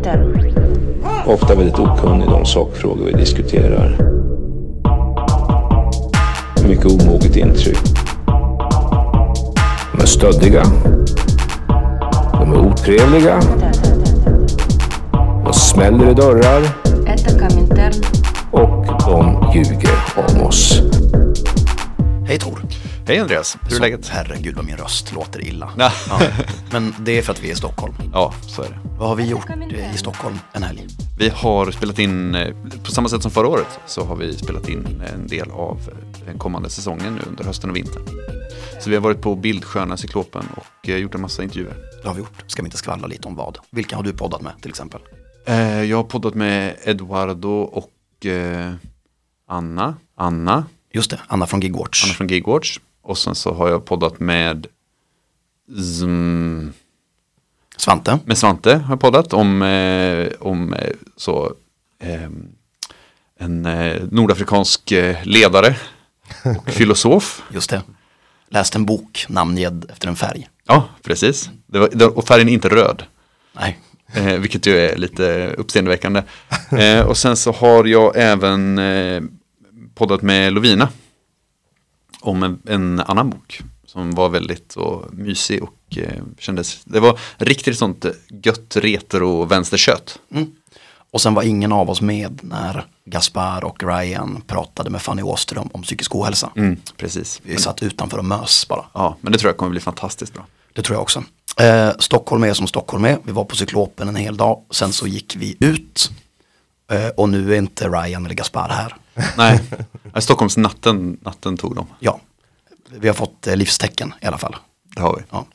synpunkter. Ofta väldigt okunnig om sakfrågor vi diskuterar. Mycket omoget intryck. De är stöddiga. De är otrevliga. De smäller i dörrar. Och de ljuger om oss. Hej Tor! Hej Andreas, hur är Så, läget? Herregud vad min röst låter illa. Ja. Men det är för att vi är i Stockholm. Ja, så är det. Vad har vi gjort eh, i Stockholm en helg? Vi har spelat in, eh, på samma sätt som förra året, så har vi spelat in en del av den kommande säsongen nu under hösten och vintern. Så vi har varit på Bildsköna Cyklopen och eh, gjort en massa intervjuer. Det har vi gjort. Ska vi inte skvallra lite om vad? Vilka har du poddat med till exempel? Eh, Jag har poddat med Eduardo och eh, Anna, Anna, Just det, Anna från Gigwatch. Anna från Gigwatch. Och sen så har jag poddat med Zm, Svante. med Svante har jag poddat om, eh, om eh, så, eh, en eh, nordafrikansk eh, ledare och filosof. Just det. Läste en bok namngedd efter en färg. Ja, precis. Det var, det, och färgen är inte röd, Nej, eh, vilket ju är lite uppseendeväckande. Eh, och sen så har jag även eh, poddat med Lovina om en, en annan bok som var väldigt så, mysig och eh, kändes, det var riktigt sånt gött retro vänsterkött. Och sen var ingen av oss med när Gaspar och Ryan pratade med Fanny Åström om psykisk ohälsa. Mm, precis. Vi satt utanför och mös bara. Ja, men det tror jag kommer bli fantastiskt bra. Det tror jag också. Eh, Stockholm är som Stockholm är. Vi var på Cyklopen en hel dag. Sen så gick vi ut. Eh, och nu är inte Ryan eller Gaspar här. Nej, Stockholmsnatten natten tog de. Ja, vi har fått eh, livstecken i alla fall. Det har vi. Ja.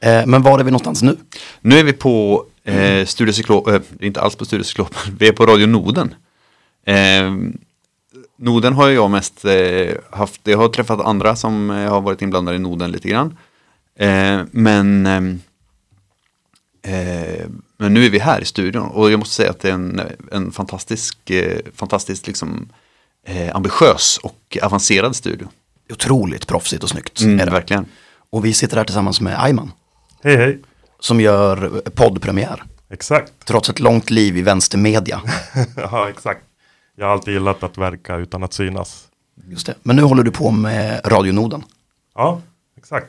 Eh, men var är vi någonstans nu? Nu är vi på eh, Studiecyklop, eh, inte alls på Studiecyklop, vi är på Radio Noden. Eh, Noden har jag mest eh, haft, jag har träffat andra som har varit inblandade i Noden lite grann. Men, ehm, eh, men nu är vi här i studion och jag måste säga att det är en, en fantastisk, eh, fantastiskt liksom, eh, ambitiös och avancerad studio. Otroligt proffsigt och snyggt. Mm, är det. verkligen. Och vi sitter här tillsammans med Ayman. Hej hej, Som gör poddpremiär. exakt. Trots ett långt liv i vänstermedia. ja, exakt. Jag har alltid gillat att verka utan att synas. Just det. Men nu håller du på med Radionoden. Ja, exakt.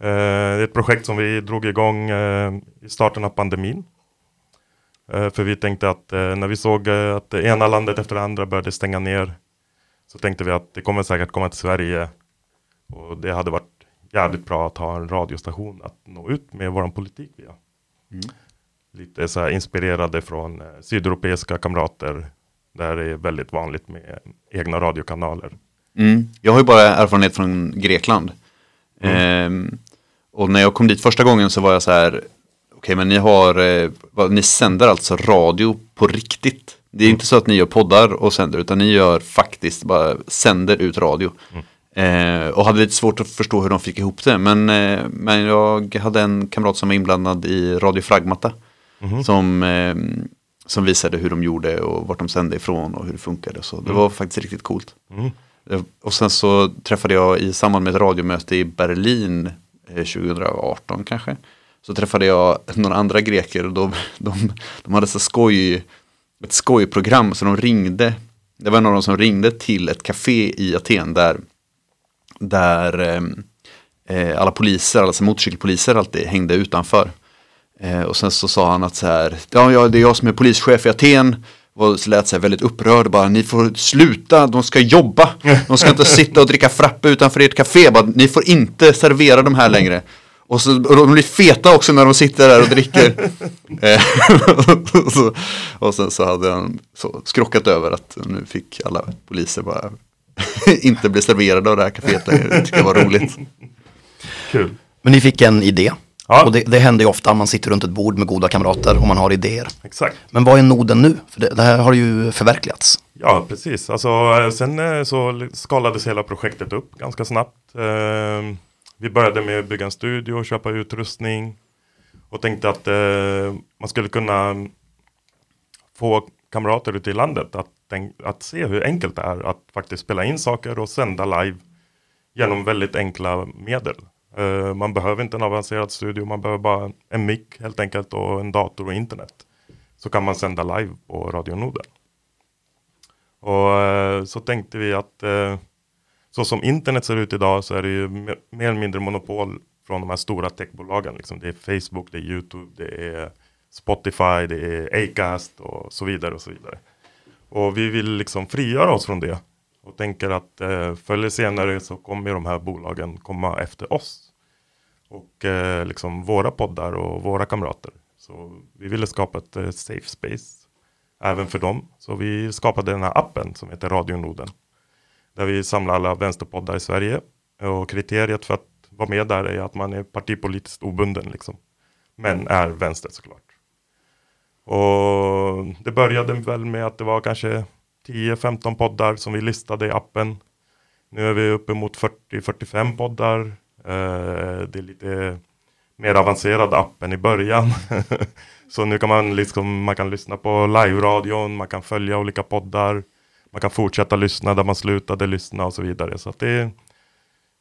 Eh, det är ett projekt som vi drog igång eh, i starten av pandemin. Eh, för vi tänkte att när vi såg att det ena landet efter det andra började stänga ner så tänkte vi att det kommer säkert komma till Sverige och det hade varit jävligt bra att ha en radiostation att nå ut med vår politik via. Lite så här inspirerade från sydeuropeiska kamrater där det är väldigt vanligt med egna radiokanaler. Mm. Jag har ju bara erfarenhet från Grekland. Ehm, och när jag kom dit första gången så var jag så här, okej men ni har, eh, ni sänder alltså radio på riktigt. Det är inte så att ni gör poddar och sänder utan ni gör faktiskt bara sänder ut radio. Eh, och hade lite svårt att förstå hur de fick ihop det. Men, eh, men jag hade en kamrat som var inblandad i Radio Fragmata. Som, eh, som visade hur de gjorde och vart de sände ifrån och hur det funkade. Så det var faktiskt riktigt coolt. Eh, Och sen så träffade jag i samband med ett radiomöte i Berlin Eh, 2018 kanske. Så träffade jag några andra greker och de, de, de hade så skoj, ett skojprogram så de ringde. Det var någon som ringde till ett café i Aten där, där eh, eh, alla poliser, alltså motorcykelpoliser alltid hängde utanför. Eh, och sen så sa han att så här, ja, ja det är jag som är polischef i Aten. Och så lät sig väldigt upprörd bara, ni får sluta, de ska jobba. De ska inte sitta och dricka frappe utanför ert café, bara, ni får inte servera de här längre. Och, så, och de blir feta också när de sitter där och dricker. Eh, och, så, och sen så hade han så skrockat över att nu fick alla poliser bara inte bli serverade av det här kaféet längre. Det tycker jag var roligt. Kul. Men ni fick en idé. Ja. Och det, det händer ju ofta, man sitter runt ett bord med goda kamrater och man har idéer. Exakt. Men vad är noden nu? För det, det här har ju förverkligats. Ja, precis. Alltså, sen eh, så skalades hela projektet upp ganska snabbt. Eh, Vi började med att bygga en studio och köpa utrustning. Och tänkte att eh, man skulle kunna få kamrater ute i landet att, att se hur enkelt det är att faktiskt spela in saker och sända live genom väldigt enkla medel. Eh, man behöver inte en avancerad studio, man behöver bara en mick helt enkelt och en dator och internet. så kan man sända live på radionoden. Och eh, så tänkte vi att eh, så som internet ser ut idag så är det ju mer eller mindre monopol från de här stora techbolagen. Liksom. Det är Facebook, det är YouTube, det är Spotify, det är Acast och så vidare och så vidare. Och vi vill liksom frigöra oss från det och tänker att eh, förr eller senare så kommer de här bolagen komma efter oss. Och eh, liksom våra poddar och våra kamrater. Så vi ville skapa ett eh, safe space även för dem. Så vi skapade den här appen som heter Radionoden Där vi samlar alla vänsterpoddar i Sverige. Och kriteriet för att vara med där är att man är partipolitiskt obunden liksom. Men är vänster såklart. Och det började väl med att det var kanske 10-15 poddar som vi listade i appen. Nu är vi uppemot 40-45 poddar. Eh, det är lite mer avancerad app än i början. Så nu kan man, liksom, man kan lyssna på live-radion, man kan följa olika poddar, man kan fortsätta lyssna där man slutade lyssna och så vidare. Så det, är,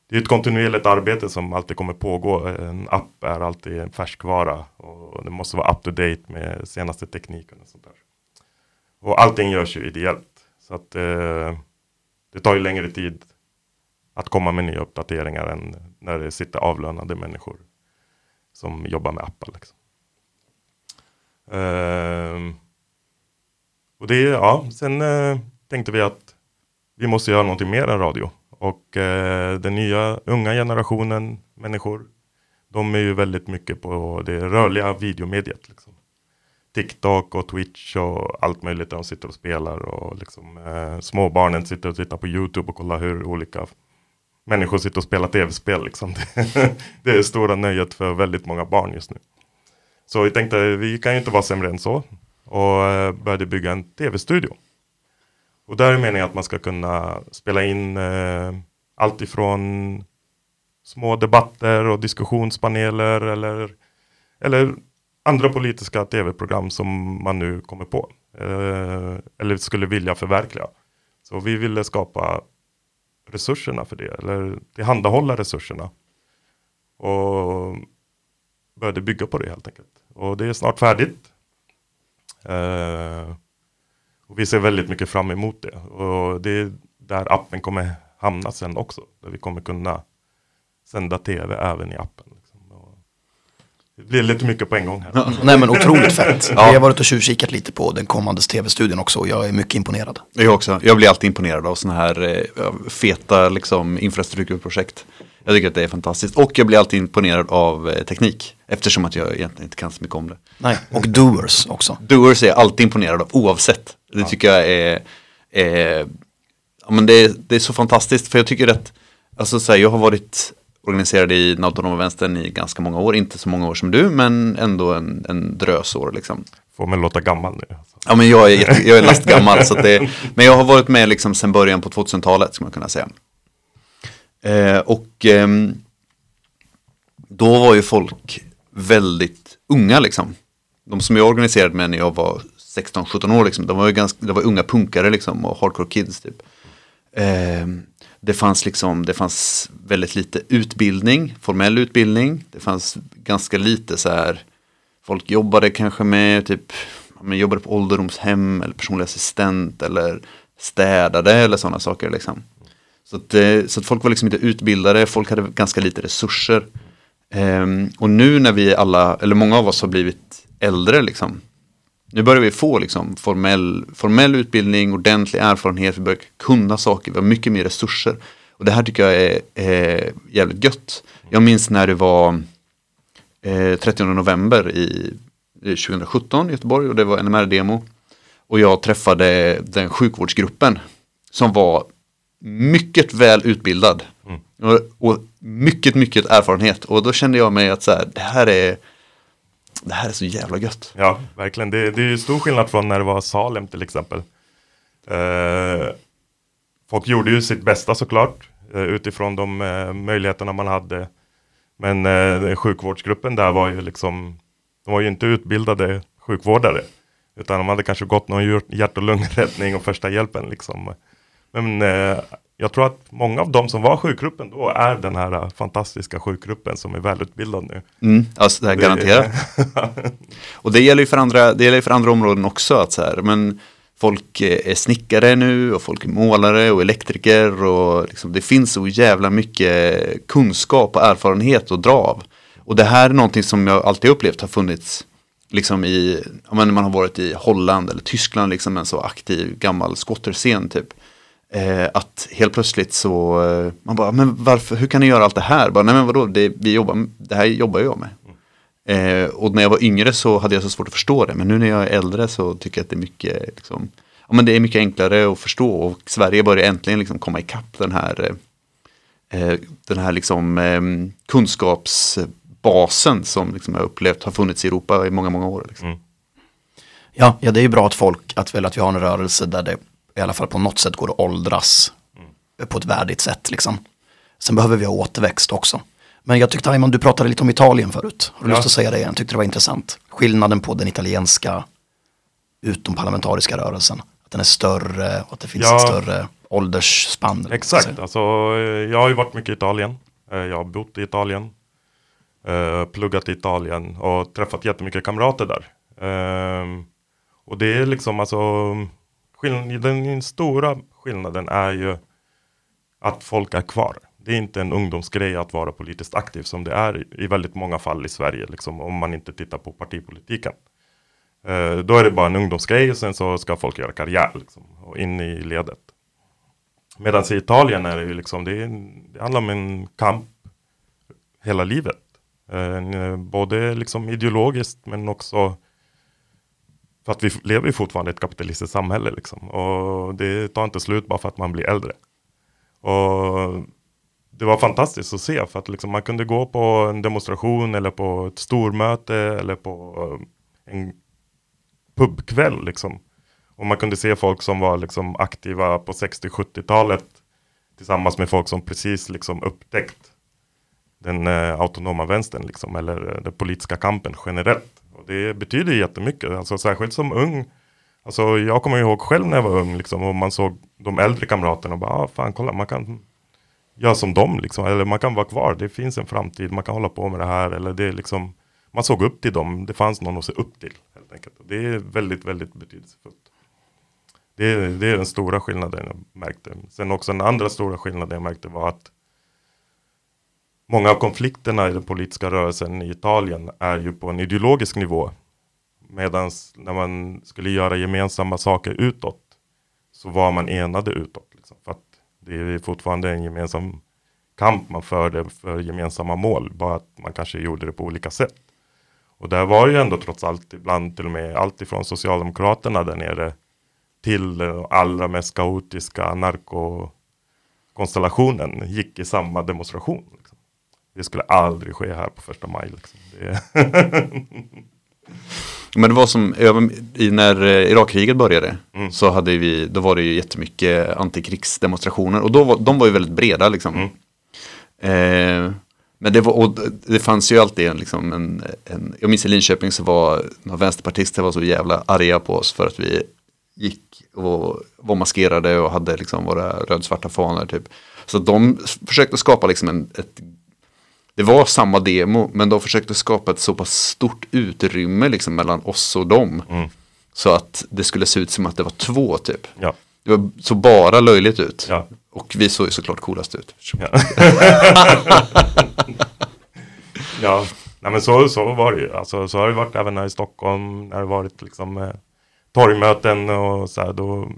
det är ett kontinuerligt arbete som alltid kommer pågå. En app är alltid en färskvara och det måste vara up to date med senaste tekniken. Och sånt där. Och allting görs ju ideellt. Så att eh, det tar ju längre tid att komma med nya uppdateringar än när det sitter avlönade människor som jobbar med appar. Liksom. Uh, och det, ja, sen uh, tänkte vi att vi måste göra någonting mer än radio. Och uh, den nya unga generationen människor, de är ju väldigt mycket på det rörliga videomediet. Liksom. TikTok och Twitch och allt möjligt där de sitter och spelar och liksom, eh, småbarnen sitter och tittar på YouTube och kollar hur olika människor sitter och spelar tv-spel. Liksom. det är det stora nöjet för väldigt många barn just nu. Så vi tänkte, vi kan ju inte vara sämre än så. Och eh, började bygga en tv-studio. Och där är meningen att man ska kunna spela in eh, allt ifrån små debatter och diskussionspaneler eller, eller andra politiska tv-program som man nu kommer på. Eh, eller skulle vilja förverkliga. Så vi ville skapa resurserna för det, eller tillhandahålla resurserna. Och började bygga på det helt enkelt. Och det är snart färdigt. Eh, och vi ser väldigt mycket fram emot det. Och det är där appen kommer hamna sen också. Där vi kommer kunna sända tv även i appen. Det blir lite mycket på en gång här. Nej men otroligt fett. ja. Vi har varit och tjuvkikat lite på den kommande tv-studion också och jag är mycket imponerad. Jag också. Jag blir alltid imponerad av sådana här eh, feta liksom, infrastrukturprojekt. Jag tycker att det är fantastiskt. Och jag blir alltid imponerad av eh, teknik. Eftersom att jag egentligen inte kan så mycket om det. Nej, och doers också. Doers är jag alltid imponerad av oavsett. Det ja. tycker jag är, är ja, men det, är, det är så fantastiskt. För jag tycker att, alltså så här, jag har varit organiserad i den autonoma vänstern i ganska många år. Inte så många år som du, men ändå en, en drös år liksom. Får man låta gammal nu. Alltså. Ja, men jag är, jag är lastgammal. så det, men jag har varit med liksom sedan början på 2000-talet, ska man kunna säga. Eh, och eh, då var ju folk väldigt unga liksom. De som jag organiserade med när jag var 16-17 år, liksom, de var ju ganska, det var unga punkare liksom och hardcore kids typ. Eh, det fanns liksom, det fanns väldigt lite utbildning, formell utbildning. Det fanns ganska lite så här, folk jobbade kanske med typ, man jobbade på ålderdomshem eller personlig assistent eller städade eller sådana saker liksom. Så att, eh, så att folk var liksom inte utbildade, folk hade ganska lite resurser. Um, och nu när vi alla, eller många av oss har blivit äldre liksom. Nu börjar vi få liksom formell, formell utbildning, ordentlig erfarenhet, vi börjar kunna saker, vi har mycket mer resurser. Och det här tycker jag är, är jävligt gött. Jag minns när det var eh, 30 november i 2017 i Göteborg och det var NMR-demo. Och jag träffade den sjukvårdsgruppen som var mycket väl utbildad. Mm. Och, och, mycket, mycket erfarenhet. Och då kände jag mig att så här, det här är det här är så jävla gött. Ja, verkligen. Det, det är ju stor skillnad från när det var Salem till exempel. Eh, folk gjorde ju sitt bästa såklart. Eh, utifrån de eh, möjligheterna man hade. Men eh, sjukvårdsgruppen där var ju liksom, de var ju inte utbildade sjukvårdare. Utan de hade kanske gått någon hjärt och lungräddning och första hjälpen liksom. Men eh, jag tror att många av de som var sjukgruppen då är den här eh, fantastiska sjukgruppen som är välutbildad nu. Mm, alltså det här garanterat. och det gäller ju för andra, det gäller för andra områden också. Att så här, men folk är snickare nu och folk är målare och elektriker. Och liksom, det finns så jävla mycket kunskap och erfarenhet att dra av. Och det här är någonting som jag alltid upplevt har funnits liksom i, om man har varit i Holland eller Tyskland, liksom en så aktiv gammal skotterscen typ. Eh, att helt plötsligt så, eh, man bara, men varför, hur kan ni göra allt det här? Bara, Nej men vadå, det, vi jobbar, det här jobbar jag med. Eh, och när jag var yngre så hade jag så svårt att förstå det, men nu när jag är äldre så tycker jag att det är mycket, liksom, ja, men det är mycket enklare att förstå och Sverige börjar äntligen liksom komma ikapp den här, eh, eh, den här liksom, eh, kunskapsbasen som liksom jag upplevt har funnits i Europa i många, många år. Liksom. Mm. Ja, ja, det är ju bra att folk, att, väl, att vi har en rörelse där det i alla fall på något sätt går att åldras på ett värdigt sätt. Liksom. Sen behöver vi ha återväxt också. Men jag tyckte, Raymond, du pratade lite om Italien förut. Har du Ja. lust att säga det igen? Tyckte det var intressant. Skillnaden på den italienska utomparlamentariska rörelsen. Att den är större och att det finns Ja. ett större åldersspann. man Exakt, alltså eh, jag har ju varit mycket i Italien. Eh, Jag har bott i Italien. eh, Pluggat i Italien och träffat jättemycket kamrater där. Ehm, Och det är liksom alltså skill- Den stora skillnaden är ju att folk är kvar. Det är inte en ungdomsgrej att vara politiskt aktiv som det är i- väldigt många fall i Sverige, liksom, om man inte tittar på partipolitiken. Eh, Då är det bara en ungdomsgrej och sen så ska folk göra karriär liksom, och in i ledet. Medan i Italien är det ju liksom, det, är, det handlar om en kamp hela livet. Eh, eh, både liksom ideologiskt men också för att vi lever ju fortfarande i ett kapitalistiskt samhälle liksom. Och det tar inte slut bara för att man blir äldre. Och det var fantastiskt att se för att liksom man kunde gå på en demonstration eller på ett stormöte eller på um, en pubkväll liksom. Och man kunde se folk som var liksom aktiva på 60-70-talet tillsammans med folk som precis liksom upptäckt den eh, autonoma vänstern liksom, eller eh, den politiska kampen generellt. Det betyder jättemycket, alltså särskilt som ung. Alltså jag kommer ihåg själv när jag var ung liksom, och man såg de äldre kamraterna och bara, ah, fan kolla man kan göra som dem liksom, eller man kan vara kvar, det finns en framtid, man kan hålla på med det här, eller det är liksom, man såg upp till dem, det fanns någon att se upp till helt enkelt. Och det är väldigt, väldigt betydelsefullt. Det är, det är den stora skillnaden jag märkte. Sen också den andra stora skillnaden jag märkte var att många av konflikterna i den politiska rörelsen i Italien är ju på en ideologisk nivå. Medan när man skulle göra gemensamma saker utåt så var man enade utåt. Liksom, för att det är fortfarande en gemensam kamp man förde för gemensamma mål. Bara att man kanske gjorde det på olika sätt. Och där var ju ändå trots allt ibland till och med allt ifrån Socialdemokraterna där nere till den allra mest kaotiska narkokonstellationen gick i samma demonstration. Det skulle aldrig ske här på första maj. Liksom. Men det var som, när eh, Irakkriget började Mm. så hade vi, då var det ju jättemycket antikrigsdemonstrationer och då var, de var ju väldigt breda liksom. Mm. Eh, men det, var, det fanns ju alltid en, liksom en, en, jag minns i Linköping så var några vänsterpartister var så jävla arga på oss för att vi gick och var maskerade och hade liksom våra rödsvarta fanor typ. Så de försökte skapa liksom en, ett det var samma demo, men de försökte skapa ett så pass stort utrymme liksom mellan oss och dem. Mm. Så att det skulle se ut som att det var två typ. ja, Det var så bara löjligt ut. ja. Och vi såg ju såklart coolast ut. Ja. ja, nej men så, så var det ju. Alltså, så har det varit även här i Stockholm. När det varit liksom eh, torgmöten och så här då.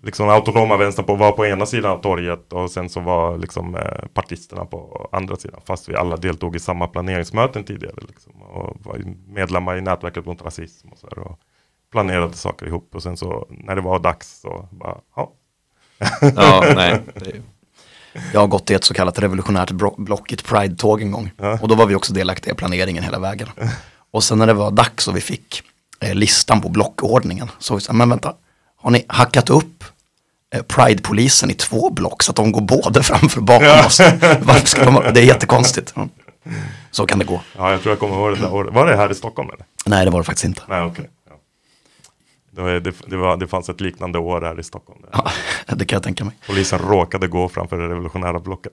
Liksom autonoma vänstern på, var på ena sidan av torget och sen så var liksom eh, partisterna på andra sidan. Fast vi alla deltog i samma planeringsmöten tidigare. Liksom, och var medlemmar i nätverket mot rasism och så här. Och planerade saker ihop och sen så när det var dags så bara, ja. Ja, nej. Det, Jag har gått i ett så kallat revolutionärt block ett Pride-tåg en gång. Ja. Och då var vi också delaktiga i planeringen hela vägen. Och sen när det var dags och vi fick eh, listan på blockordningen så vi sa, men vänta, har ni hackat upp eh, Pride-polisen i två block så att de går både framför och bakom oss? Varför ska de, det är jättekonstigt. Så kan det gå. ja, jag tror jag kommer ihåg det där året. Var det här i Stockholm eller? Nej, det var det faktiskt inte. Nej. Ja. Det, var, det, det, var, det fanns ett liknande år här i Stockholm. Ja, det kan jag tänka mig. Polisen råkade gå framför det revolutionära blocket.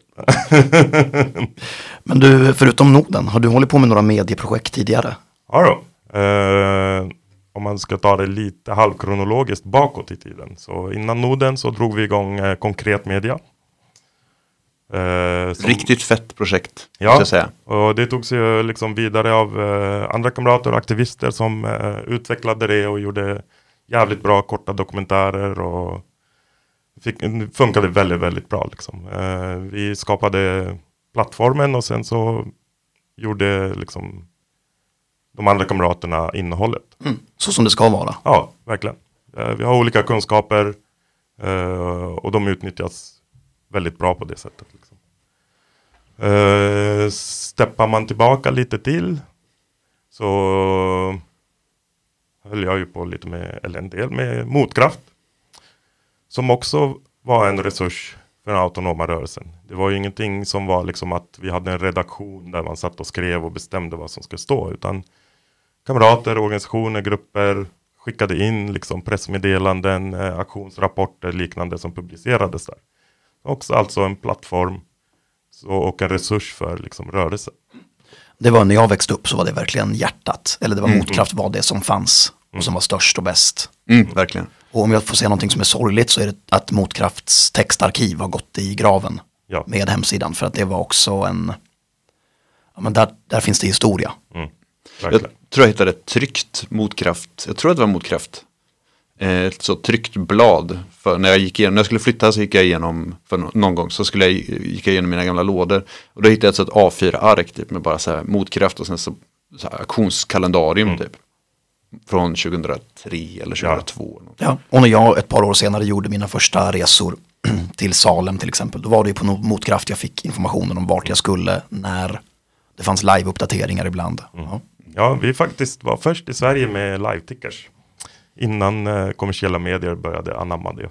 Men du, förutom Norden, har du hållit på med några medieprojekt tidigare? Ja då. Eh, om man ska ta det lite halvkronologiskt bakåt i tiden. Så innan Norden så drog vi igång eh, Konkret Media. Eh, som- Riktigt fett projekt, Ja. jag säga. Och det togs ju liksom vidare av eh, andra kamrater och aktivister som eh, utvecklade det och gjorde jävligt bra korta dokumentärer och fick, funkade väldigt, väldigt bra liksom. Eh, vi skapade plattformen och sen så gjorde liksom de andra kamraterna innehållet. Mm. Så som det ska vara. Ja, verkligen. Eh, vi har olika kunskaper eh, och de utnyttjas väldigt bra på det sättet. Liksom. Eh, steppar man tillbaka lite till så höll jag ju på lite med, eller en del med motkraft. Som också var en resurs för den autonoma rörelsen. Det var ju ingenting som var liksom att vi hade en redaktion där man satt och skrev och bestämde vad som skulle stå. Utan kamrater, organisationer, grupper skickade in liksom pressmeddelanden, eh, aktionsrapporter, liknande som publicerades där. Också alltså en plattform så, och en resurs för liksom, rörelse. Det var när jag växte upp så var det verkligen hjärtat. Eller det var motkraft var det som fanns och som var störst och bäst. Mm, verkligen. Och om jag får säga någonting som är sorgligt så är det att Motkrafts textarkiv har gått i graven Ja. med hemsidan. För att det var också en, ja men där, där finns det historia. Mm. Jag Verkligen. Tror jag hittade ett tryckt motkraft. Jag tror att det var motkraft. Eh, Ett så tryckt blad. För när jag gick igenom, när jag skulle flytta så gick jag igenom, för nå- någon gång så skulle jag, gick jag igenom mina gamla lådor. Och då hittade jag ett sånt A4-ark typ med bara så här motkraft och sen så, så här auktionskalendarium typ. Från 2003 eller 2002. eller något. Ja, och när jag ett par år senare gjorde mina första resor till Salem till exempel, då var det ju på Motkraft jag fick informationen om vart jag skulle, när det fanns live-uppdateringar ibland. Ja. Ja, vi faktiskt var först i Sverige med live-tickers. Innan eh, kommersiella medier började anamma det.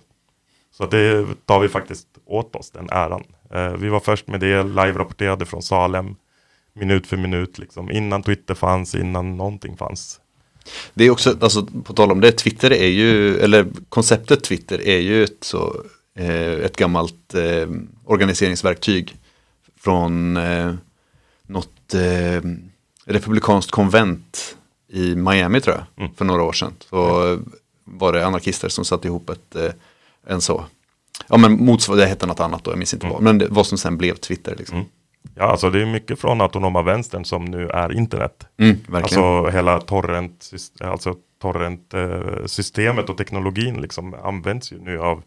Så det tar vi faktiskt åt oss, den äran. Eh, vi var först med det, live-rapporterade från Salem. Minut för minut, liksom. Innan Twitter fanns, innan någonting fanns. Det är också, alltså på tal om det, Twitter är ju, eller konceptet Twitter är ju ett, så, eh, ett gammalt eh, organiseringsverktyg från eh, något eh, republikanskt konvent i Miami tror jag, för några år sedan. Så eh, var det anarkister som satte ihop ett, eh, en så, ja men motsvarande, det hette något annat då, jag minns inte vad, men det, vad som sen blev Twitter liksom. Ja, alltså det är mycket från autonoma vänstern som nu är internet. Mm, verkligen. Alltså hela torrent, alltså torrent-systemet och teknologin liksom används ju nu av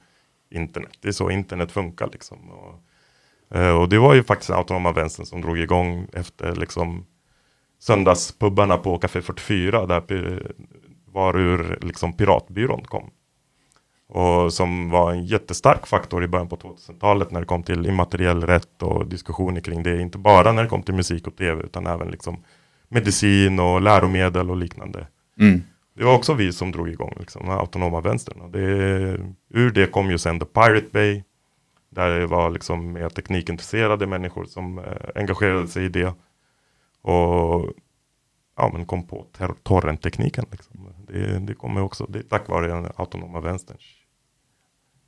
internet. Det är så internet funkar liksom. Och, eh, och det var ju faktiskt autonoma vänstern som drog igång efter liksom söndagspubbarna på Café 44 där var ur liksom piratbyrån kom. Och som var en jättestark faktor i början på 2000-talet när det kom till immateriell rätt och diskussioner kring det. Inte bara när det kom till musik och tv utan även liksom medicin och läromedel och liknande. Mm. Det var också vi som drog igång liksom, den autonoma vänstern. Och det, ur det kom ju sen The Pirate Bay. Där det var liksom mer teknikintresserade människor som eh, engagerade sig i det. Och ja, men kom på torrenttekniken. Liksom. Det, det kommer också, det är tack vare den autonoma vänsterns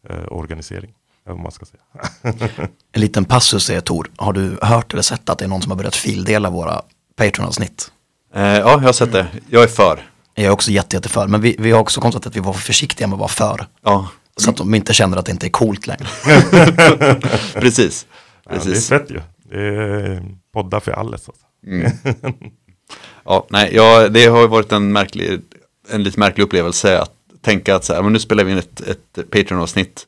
eh, organisering. Vad man ska säga. En liten passus är Tor, har du hört eller sett att det är någon som har börjat fildela våra Patreon-avsnitt? Eh, ja, jag har sett det. Jag är för. Jag är också jätte, jätte för, men vi, vi har också konstaterat att vi var för försiktiga med att vara för. Ja, Så att de inte känner att det inte är coolt längre. precis. Ja, det är precis. fett ju. Det är poddar för alles. Alltså. Ja, nej, ja, det har ju varit en, märklig, en lite märklig upplevelse att tänka att så här, men nu spelar vi in ett, ett Patreon-avsnitt.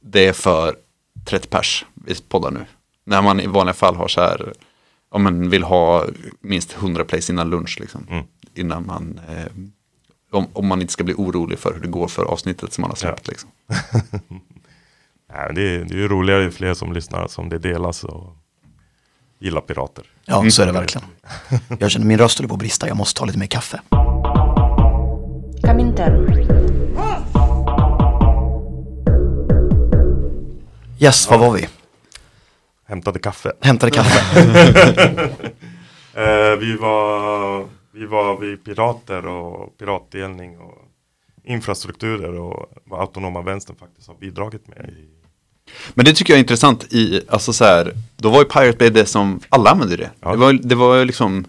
Det är för 30 pers vi poddar nu. När man i vanliga fall har så här, om man vill ha minst 100 plays innan lunch liksom. Mm. Innan man, eh, om, om man inte ska bli orolig för hur det går för avsnittet som man har släppt. Liksom. Nej, det, är, det är ju roligare ju fler som lyssnar som det delas och gillar pirater. Ja, så är det verkligen. Jag känner min röst håller på att brista, jag måste ta lite mer kaffe. Yes, var var vi? Hämtade kaffe. Hämtade kaffe. Eh, vi, var, vi var vid pirater och piratdelning och infrastrukturer och vad autonoma vänstern faktiskt har bidragit med. I, Men det tycker jag är intressant i, alltså så här, då var ju Pirate Bay det som, alla använde det. Ja. Det var, det var liksom,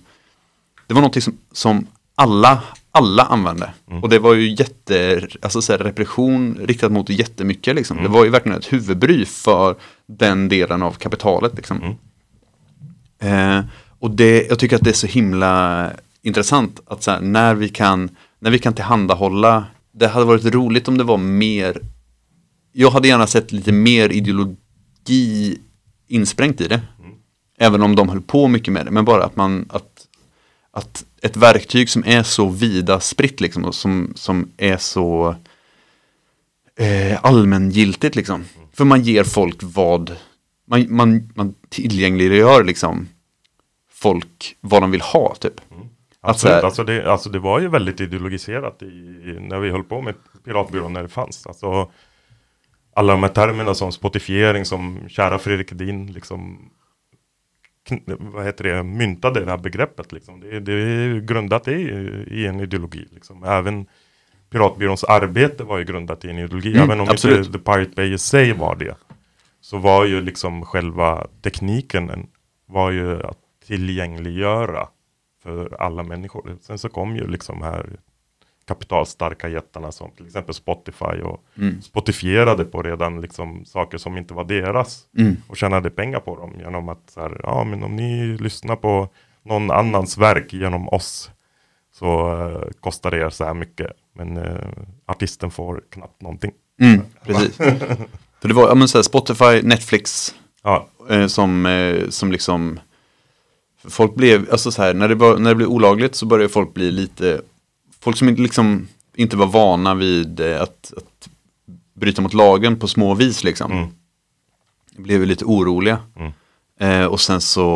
det var någonting som, som alla, alla använde. Mm. Och det var ju jätte, alltså så här, repression riktat mot jättemycket liksom. Mm. Det var ju verkligen ett huvudbry för den delen av kapitalet liksom. Mm. Eh, och det, jag tycker att det är så himla intressant att så här, när vi kan, när vi kan tillhandahålla, det hade varit roligt om det var mer, jag hade gärna sett lite mer ideologi insprängt i det. Även om de höll på mycket med det, men bara att man, att, att ett verktyg som är så vida spritt liksom, och som, som är så eh, allmängiltigt liksom. För man ger folk vad, man, man, man tillgängliggör liksom folk vad de vill ha typ. Så Absolut, alltså det, alltså det var ju väldigt ideologiserat i, i, när vi höll på med Piratbyrån när det fanns. Alltså, alla de här termerna som spotifiering som kära Fredrik Edin liksom vad heter det, myntade det här begreppet. Liksom. Det, det är grundat i, i en ideologi. Liksom. Även Piratbyråns arbete var ju grundat i en ideologi. Mm, Även om absolut. inte The Pirate Bay i sig var det. Så var ju liksom själva tekniken en- var ju att tillgängliggöra för alla människor. Sen så kom ju liksom här kapitalstarka jättarna som till exempel Spotify och Mm. spotifierade på redan liksom saker som inte var deras Mm. och tjänade pengar på dem genom att så här, ja men om ni lyssnar på någon annans verk genom oss så eh, kostar det er så här mycket men eh, artisten får knappt någonting. Mm, precis. För det var, ja men så här, Spotify, Netflix, Ja, eh, som, eh, som liksom Folk blev, alltså så här, när det, var, när det blev olagligt så började folk bli lite Folk som inte liksom inte var vana vid eh, att, att bryta mot lagen på små vis liksom Mm. Blev ju lite oroliga Mm. eh, Och sen så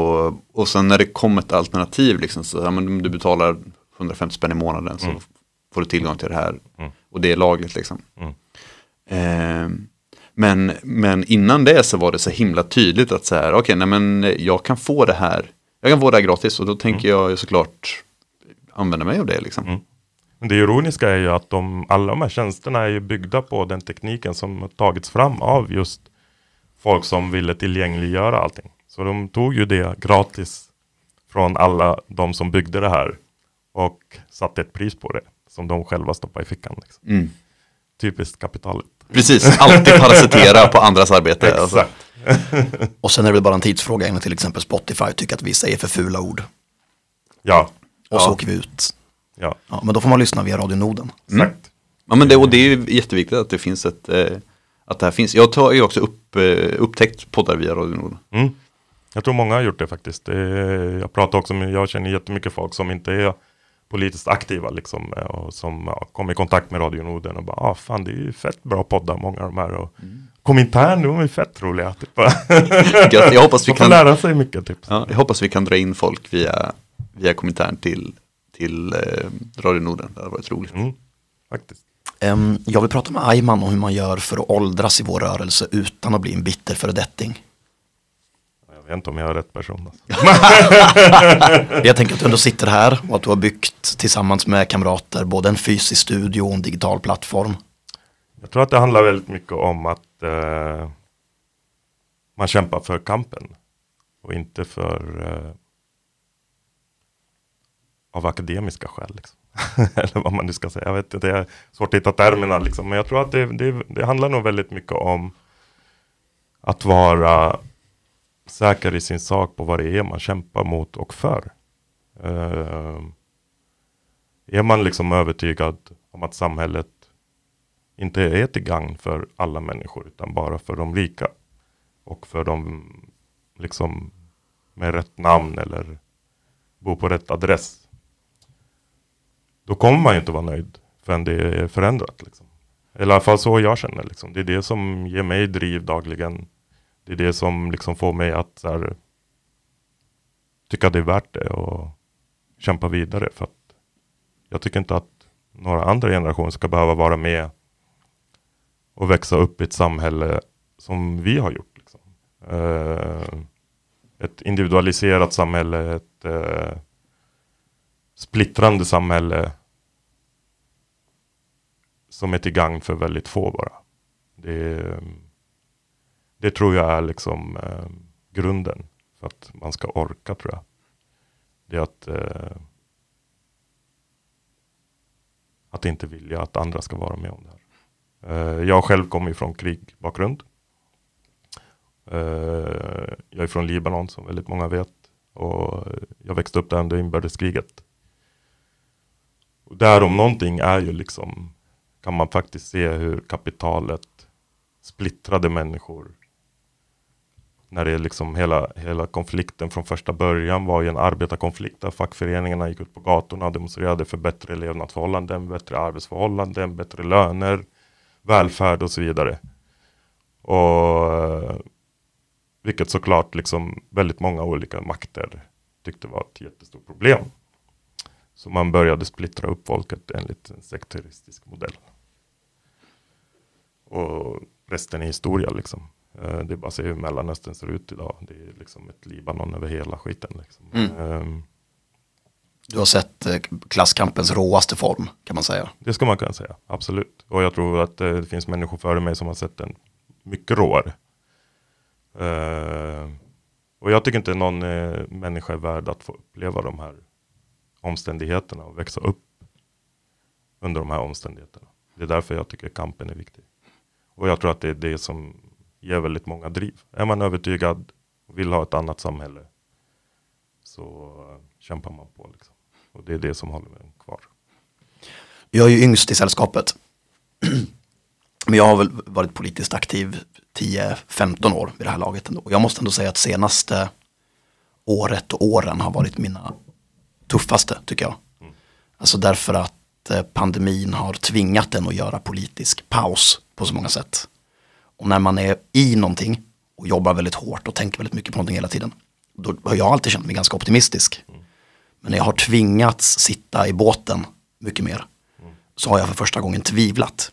Och sen när det kom ett alternativ liksom så, ja, men om du betalar 150 spänn i månaden så Mm. får du tillgång till det här Mm. Och det är lagligt liksom Mm. Eh, men, men innan det så var det så himla tydligt att så här, okej, nej men jag kan få det här, jag kan få det här gratis och då tänker jag ju såklart använda mig av det liksom. Men det ironiska är ju att de, alla de här tjänsterna är ju byggda på den tekniken som har tagits fram av just folk som ville tillgängliggöra allting. Så de tog ju det gratis från alla de som byggde det här och satte ett pris på det som de själva stoppade i fickan. Liksom. Mm. Typiskt kapitalet. Precis, alltid parasitera på andras arbete. Alltså. Exakt. Och sen är det väl bara en tidsfråga innan till exempel Spotify tycker att vi säger för fula ord. Ja, Och så Ja. åker vi ut. Ja, Ja, men då får man lyssna via Radio Norden. exakt. Ja, men det, och det är ju jätteviktigt att det finns ett, eh, att det här finns. Jag har ju också upp, eh, upptäckt poddar via Radio Nord. Mm. Jag tror många har gjort det faktiskt. Det jag pratar också med, jag känner jättemycket folk som inte är politiskt aktiva liksom eh, och som ja, kom i kontakt med Radio Norden och bara, ah fan det är ju fett bra poddar många av de här och Komintern, de är fett roliga. Typ. Jag, hoppas vi kan, lära sig mycket typ. ja, jag hoppas vi kan dra in folk via, via Komintern till, till eh, Radio Norden. Det hade varit roligt. Mm, faktiskt. Em, jag vill prata med Ayman om hur man gör för att åldras i vår rörelse utan att bli en bitter föredetting. Jag vet inte om jag är rätt person. Alltså. Jag tänker att du ändå sitter här och att du har byggt tillsammans med kamrater både en fysisk studio och en digital plattform. Jag tror att det handlar väldigt mycket om att eh, man kämpar för kampen och inte för eh, av akademiska skäl. Liksom. Eller vad man nu ska säga. Jag vet inte, det är svårt att hitta termerna liksom. Men jag tror att det, det, det handlar nog väldigt mycket om att vara säker i sin sak på vad det är man kämpar mot och för. Uh, är man liksom övertygad om att samhället inte är till gagn för alla människor utan bara för de rika. Och för de liksom med rätt namn eller bor på rätt adress. Då kommer man ju inte vara nöjd förrän det är förändrat. Liksom. Eller i alla fall så jag känner. Liksom. Det är det som ger mig driv dagligen. Det är det som liksom får mig att så här, tycka det är värt det och kämpa vidare. För att jag tycker inte att några andra generationer ska behöva vara med och växa upp i ett samhälle som vi har gjort. Liksom. Uh, ett individualiserat samhälle, ett uh, splittrande samhälle som är till gagn för väldigt få bara. Det, det tror jag är liksom eh, grunden för att man ska orka tror jag. Det är att eh, att inte vilja att andra ska vara med om det här. Eh, jag själv kommer från krigbakgrund. Eh, jag är från Libanon som väldigt många vet. Och jag växte upp där under inbördeskriget. Och där om någonting är ju liksom, kan man faktiskt se hur kapitalet splittrade människor. När det liksom hela, hela konflikten från första början var ju en arbetarkonflikt där fackföreningarna gick ut på gatorna och demonstrerade för bättre levnadsförhållanden, bättre arbetsförhållanden, bättre löner, välfärd och så vidare. Och eh, vilket såklart liksom väldigt många olika makter tyckte var ett jättestort problem. Så man började splittra upp folket enligt en sekteristisk modell. Och resten är historia liksom. Eh, Det är bara att se hur Mellanöstern ser ut idag. Det är liksom ett Libanon över hela skiten. Liksom. Mm. Ehm, Du har sett eh, klasskampens råaste form kan man säga. Det ska man kunna säga, absolut. Och jag tror att eh, det finns människor före mig som har sett den mycket råare. Eh, och jag tycker inte någon eh, människa är värd att få uppleva de här omständigheterna och växa upp under de här omständigheterna. Det är därför jag tycker kampen är viktig. Och jag tror att det är det som ger väldigt många driv. Är man övertygad och vill ha ett annat samhälle så eh, kämpar man på. Liksom. Och det är det som håller mig kvar. Jag är ju yngst i sällskapet. Men jag har väl varit politiskt aktiv 10-15 år vid det här laget ändå. Och jag måste ändå säga att senaste året och åren har varit mina tuffaste tycker jag. Alltså därför att eh, pandemin har tvingat en att göra politisk paus på så många sätt. Och när man är i någonting och jobbar väldigt hårt och tänker väldigt mycket på någonting hela tiden. Då har jag alltid känt mig ganska optimistisk. Men när jag har tvingats sitta i båten mycket mer så har jag för första gången tvivlat.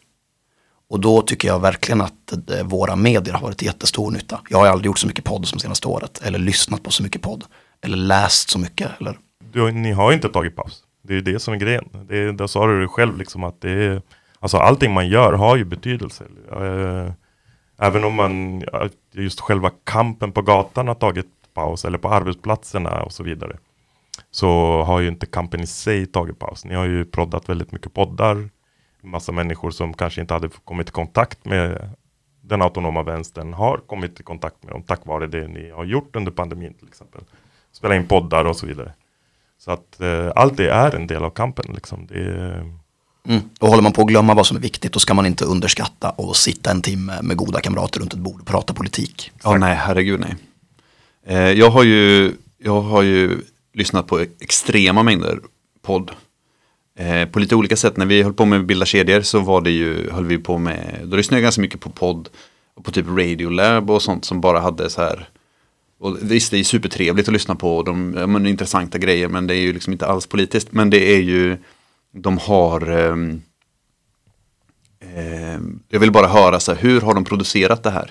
Och då tycker jag verkligen att våra medier har varit jättestor nytta. Jag har aldrig gjort så mycket podd som senaste året. Eller lyssnat på så mycket podd. Eller läst så mycket. Eller... du, ni har inte tagit paus. Det är ju det som är grejen. Det där sa du det själv liksom att det är, alltså allting man gör har ju betydelse. Eh, även om man, eh, just själva kampen på gatan har tagit paus eller på arbetsplatserna och så vidare. Så har ju inte kampen i sig tagit paus. Ni har ju proddat väldigt mycket poddar. Massa människor som kanske inte hade kommit i kontakt med den autonoma vänstern har kommit i kontakt med dem tack vare det ni har gjort under pandemin till exempel. Spela in poddar och så vidare. Så att eh, allt det är en del av kampen. Liksom. Det är, Mm. Och håller man på att glömma vad som är viktigt då ska man inte underskatta och sitta en timme med goda kamrater runt ett bord och prata politik. Ja, nej, herregud nej. Eh, jag, har ju, jag har ju lyssnat på extrema mängder podd. Eh, på lite olika sätt. När vi höll på med att bilda kedjor så var det ju, höll vi på med, då lyssnade jag ganska mycket på podd. Och på typ Radiolab och sånt som bara hade så här. Och visst, det är supertrevligt att lyssna på de men, intressanta grejer, men det är ju liksom inte alls politiskt. Men det är ju, de har, eh, jag vill bara höra så här, hur har de producerat det här?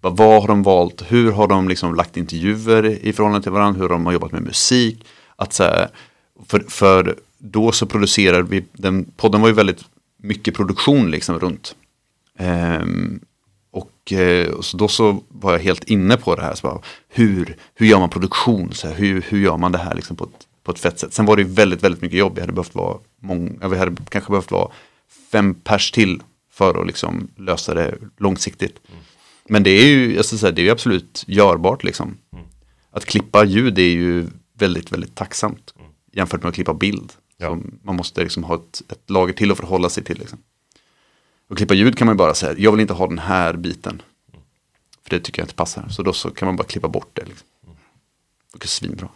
Vad, vad har de valt? Hur har de liksom lagt intervjuer i förhållande till varandra? Hur de har jobbat med musik? Att så här, för, för då så producerar vi, den podden var ju väldigt mycket produktion liksom runt. Ehm, och eh, och, så då så var jag helt inne på det här. Så bara, hur, hur gör man produktion? Så här, hur, hur gör man det här liksom på, ett, på ett fett sätt? Sen var det ju väldigt, väldigt mycket jobb. Jag hade behövt vara många, jag hade kanske behövt vara fem pers till för att liksom lösa det långsiktigt. Men det är ju, jag ska säga, det är absolut görbart liksom. Att klippa ljud är ju väldigt, väldigt tacksamt jämfört med att klippa bild. Ja. Man måste liksom ha ett, ett lager till att förhålla sig till. Liksom. Och klippa ljud kan man ju bara säga, jag vill inte ha den här biten. För det tycker jag inte passar. Så då så kan man bara klippa bort det. Liksom. Det är svinbra.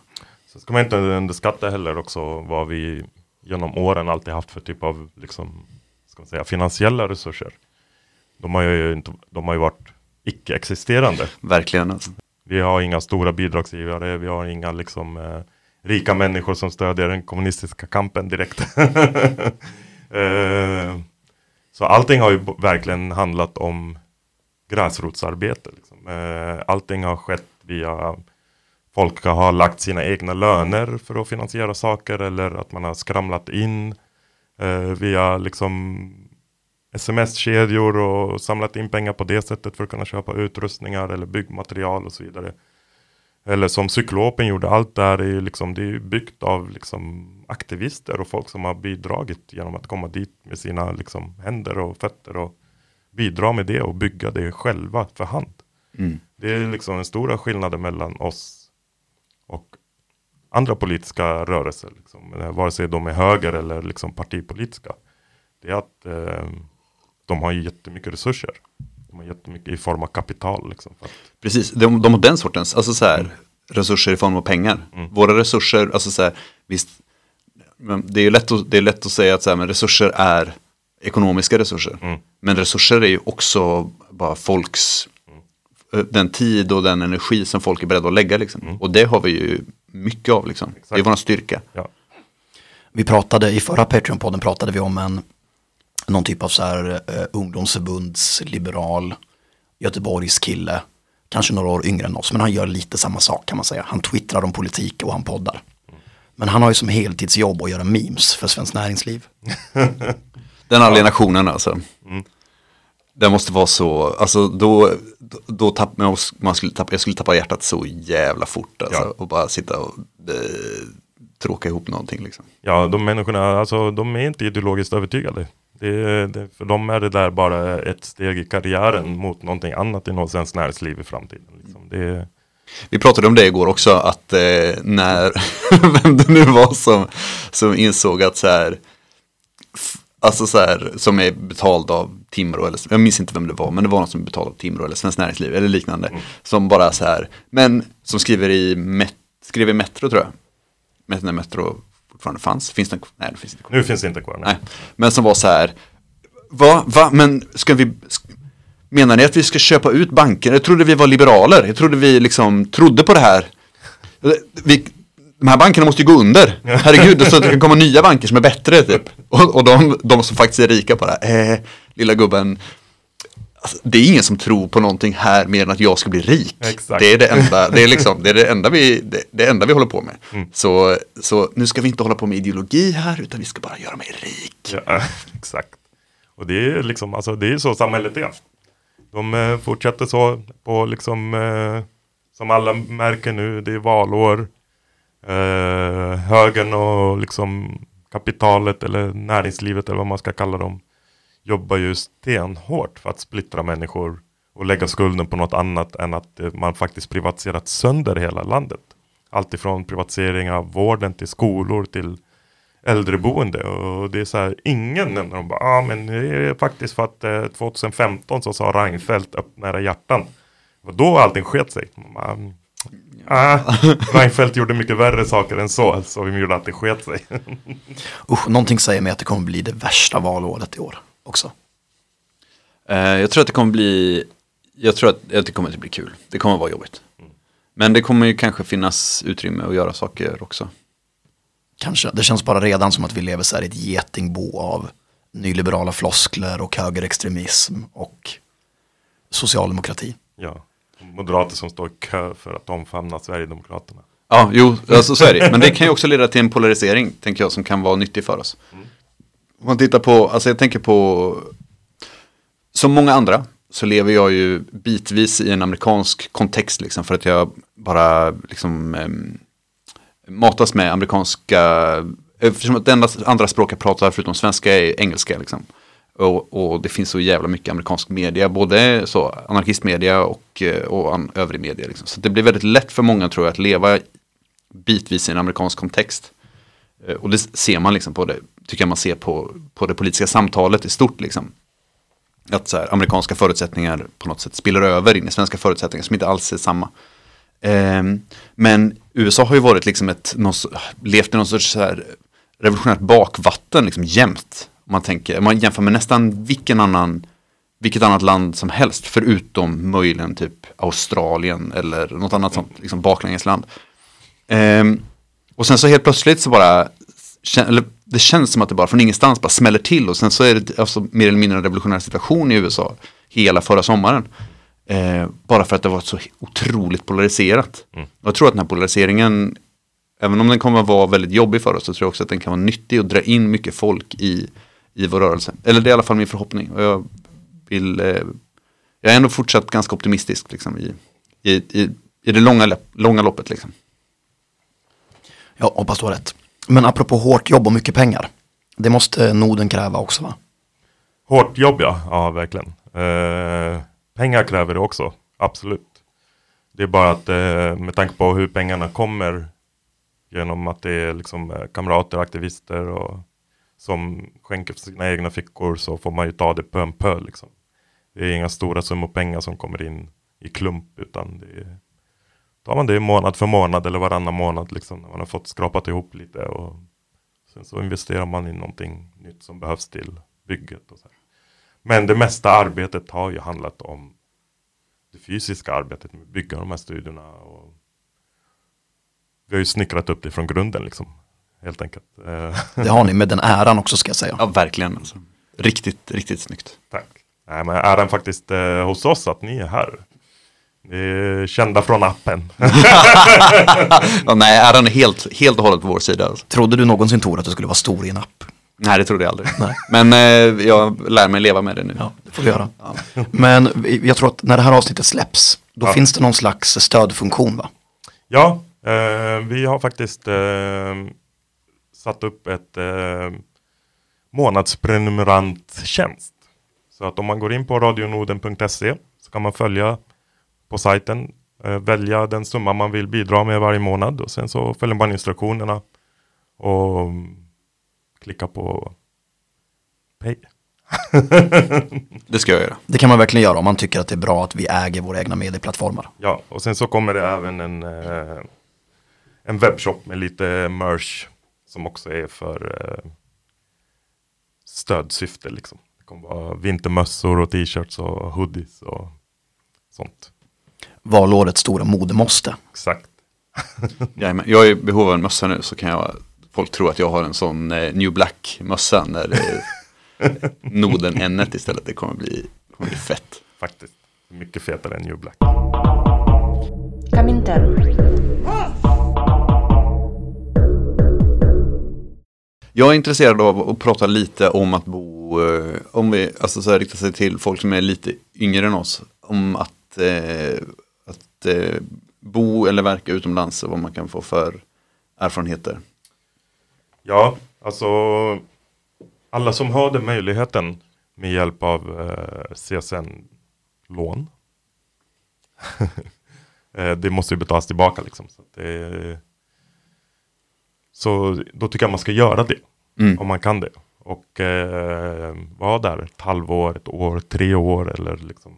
Så ska man inte underskatta heller också vad vi genom åren alltid haft för typ av liksom, ska man säga, finansiella resurser. De har ju, inte, de har ju varit icke-existerande. Verkligen alltså. Vi har inga stora bidragsgivare, vi har inga liksom, eh, rika människor som stödjer den kommunistiska kampen direkt. eh, så allting har ju verkligen handlat om gräsrotsarbete. Liksom. Eh, allting har skett via folk har lagt sina egna löner för att finansiera saker eller att man har skramlat in eh, via liksom sms-kedjor och samlat in pengar på det sättet för att kunna köpa utrustningar eller byggmaterial och så vidare. Eller som Cyklopen gjorde, allt det här är ju liksom, det är byggt av liksom aktivister och folk som har bidragit genom att komma dit med sina liksom händer och fötter och bidra med det och bygga det själva för hand. Mm. Det är liksom den stora skillnaden mellan oss och andra politiska rörelser. Liksom, eh, vare sig de är höger eller liksom partipolitiska. Det är att eh, de har ju jättemycket resurser. De har jättemycket i form av kapital. Liksom, att, Precis, de, de har den sortens, alltså så här, resurser i form av pengar. Våra resurser, alltså så här, visst, det är lätt att, det är lätt att säga att så här, men resurser är ekonomiska resurser. Men resurser är ju också bara folks, den tid och den energi som folk är beredda att lägga. Liksom. Och det har vi ju mycket av, liksom. det är vår styrka. ja. Vi pratade i förra Patreon-podden pratade vi om en någon typ av så här eh, ungdomsförbundsliberal Göteborgs kille, kanske några år yngre än oss, men han gör lite samma sak kan man säga. Han twittrar om politik och han poddar. Men han har ju som heltidsjobb att göra memes för Svenskt Näringsliv. Den alienationen alltså. Den måste vara så, alltså då, då, då tapp, man, man skulle tappa, jag skulle tappa hjärtat så jävla fort alltså, Ja. och bara sitta och eh, tråka ihop någonting liksom. ja, de människorna, alltså de är inte ideologiskt övertygade. Det, det, för dem är det där bara ett steg i karriären mot någonting annat inom svenskt näringsliv i framtiden. Liksom. Det, Vi pratade om det igår också, att eh, när, vem det nu var som, som insåg att så här, alltså så här, som är betald av Timrå, eller jag minns inte vem det var, men det var någon som är betald av Timrå eller Svenskt Näringsliv eller liknande, som bara så här, men som skriver i, met, skrev i Metro tror jag, Met- när Metro fortfarande fanns, finns den, nej det finns inte kvar. nu finns det inte kvar. Nej, men som var så här, va, va, men ska vi, menar ni att vi ska köpa ut banker? Jag trodde vi var liberaler, jag trodde vi liksom trodde på det här. Vi, de här bankerna måste ju gå under, herregud, så det kan komma nya banker som är bättre typ. Och, och de, de som faktiskt är rika på det här, eh, lilla gubben, Alltså, det är ingen som tror på någonting här mer än att jag ska bli rik. Exakt. Det är det enda, det är liksom, det är det enda vi, det, det enda vi håller på med. Så, så nu ska vi inte hålla på med ideologi här, utan vi ska bara göra mig rik. Ja, exakt. Och det är liksom, alltså det är så samhället är. De eh, fortsätter så på liksom, eh, som alla märker nu, det är valår. Eh, högern och liksom kapitalet eller näringslivet eller vad man ska kalla dem jobbar ju stenhårt för att splittra människor och lägga skulden på något annat än att eh, man faktiskt privatiserat sönder hela landet. Allt ifrån privatisering av vården till skolor till äldreboende och det är så här, ingen nämner dem bara, ah, men det är faktiskt för att eh, 2015 så sa Reinfeldt öppna era hjärtan. Och då allting sket sig. Man mm ah, Reinfeldt gjorde mycket värre saker än så, så vi gjorde att det sket sig. Usch, någonting säger mig att det kommer bli det värsta valåret i år också. Eh, jag tror att det kommer bli, jag tror att, att det kommer inte bli kul. Det kommer vara jobbigt. Men det kommer ju kanske finnas utrymme att göra saker också. Kanske, det känns bara redan som att vi lever så här i ett getingbo av nyliberala floskler och högerextremism och socialdemokrati. ja. Moderater som står i kö för att omfamna Sverigedemokraterna. Ja, jo, alltså, så är det. Men det kan ju också leda till en polarisering, tänker jag, som kan vara nyttig för oss. Om man tittar på, alltså jag tänker på, som många andra, så lever jag ju bitvis i en amerikansk kontext, liksom, för att jag bara liksom em, matas med amerikanska, eftersom att det enda andra språk jag pratar förutom svenska är engelska. Liksom. Och, och det finns så jävla mycket amerikansk media, både så anarkistmedia och, eh, och an, övrig media. Liksom. Så det blir väldigt lätt för många tror jag att leva bitvis i en amerikansk kontext. Eh, och det ser man liksom på det, tycker jag man ser på, på det politiska samtalet i stort. Liksom. Att så här, amerikanska förutsättningar på något sätt spiller över in i svenska förutsättningar som inte alls är samma. Ehm, men USA har ju varit liksom ett, någon, levt i någon sorts så här revolutionärt bakvatten liksom jämt. Om man tänker, om man jämför med nästan vilken annan, vilket annat land som helst förutom möjligen typ Australien eller något annat sånt liksom baklängesland. Ehm, och sen så helt plötsligt så bara, eller det känns som att det bara från ingenstans bara smäller till och sen så är det alltså mer eller mindre en revolutionär situation i USA hela förra sommaren. Eh, bara för att det var så otroligt polariserat. Och jag tror att den här polariseringen, även om den kommer att vara väldigt jobbig för oss, så tror jag också att den kan vara nyttig och dra in mycket folk i, i vår rörelse. Eller det är i alla fall min förhoppning. Och jag, vill, eh, jag är ändå fortsatt ganska optimistisk liksom, i, i, i, i det långa, långa loppet. Liksom. Ja, hoppas du har rätt. Men apropå hårt jobb och mycket pengar. Det måste Norden kräva också va? Hårt jobb ja, ja verkligen. Eh, pengar kräver det också, absolut. Det är bara att eh, med tanke på hur pengarna kommer genom att det är liksom eh, kamrater, aktivister och som skänker för sina egna fickor så får man ju ta det pö om pö liksom. Det är inga stora summor pengar som kommer in i klump utan det är, tar man det månad för månad eller varannan månad liksom när man har fått skrapat ihop lite och sen så investerar man i någonting nytt som behövs till bygget och så här. Men det mesta arbetet har ju handlat om det fysiska arbetet med att bygga de här studierna. Och vi har ju snickrat upp det från grunden liksom. Helt enkelt. Eh, Det har ni med den äran också ska jag säga. Ja, verkligen. Alltså. Riktigt, riktigt snyggt. tack. Nej, men äran faktiskt eh, hos oss att ni är här. Ni är kända från appen. Ja, nej, äran är helt, helt och hållet på vår sida. Alltså. Trodde du någonsin Tor att du skulle vara stor i en app? Nej, det trodde jag aldrig. Nej. Men eh, jag lär mig leva med det nu. Ja, det får du göra. Men vi- jag tror att när det här avsnittet släpps, då Ja. finns det någon slags stödfunktion va? Ja, eh, vi har faktiskt eh, satt upp ett eh, månadsprenumeranttjänst. Så att om man går in på radionoden.se så kan man följa på sajten, eh, välja den summa man vill bidra med varje månad och sen så följer man instruktionerna och mm, klicka på pay. Det ska jag göra. Det kan man verkligen göra om man tycker att det är bra att vi äger våra egna medieplattformar. Ja, och sen så kommer det även en, eh, en webbshop med lite merch som också är för eh, stödsyfte. Liksom. Det kommer vara vintermössor och t-shirts och hoodies och sånt. Valårets stora modemåste. Exakt. Jajamän. Jag är i behov av en mössa nu så kan jag, folk tror att jag har en sån eh, New Black-mössa när det är noden n istället. Det kommer bli, kommer bli fett. Faktiskt. Mycket fetare än New Black. Comintern. Jag är intresserad av att prata lite om att bo, eh, om vi alltså så här, riktar sig till folk som är lite yngre än oss, om att, eh, att eh, bo eller verka utomlands och vad man kan få för erfarenheter. Ja, alltså alla som har den möjligheten med hjälp av eh, CSN-lån. Eh, det måste ju betalas tillbaka liksom. Så, att det, så då tycker jag man ska göra det. Mm. Om man kan det. Och eh, vara där ett halvår, ett år, tre år eller liksom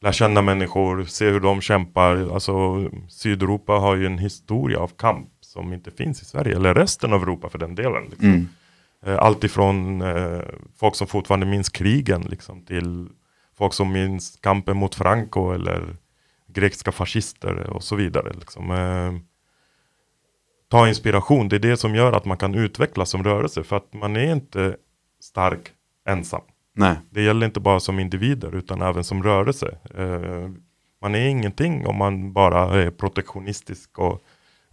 lära känna människor, se hur de kämpar. Alltså Sydeuropa har ju en historia av kamp som inte finns i Sverige, eller resten av Europa för den delen. Liksom. Mm. Eh, Allt ifrån eh, folk som fortfarande minns krigen liksom, till folk som minns kampen mot Franco eller grekiska fascister och så vidare. Liksom. Eh, ta inspiration, det är det som gör att man kan utvecklas som rörelse för att man är inte stark ensam. Nej, Det gäller inte bara som individer utan även som rörelse. Eh, man är ingenting om man bara är protektionistisk och,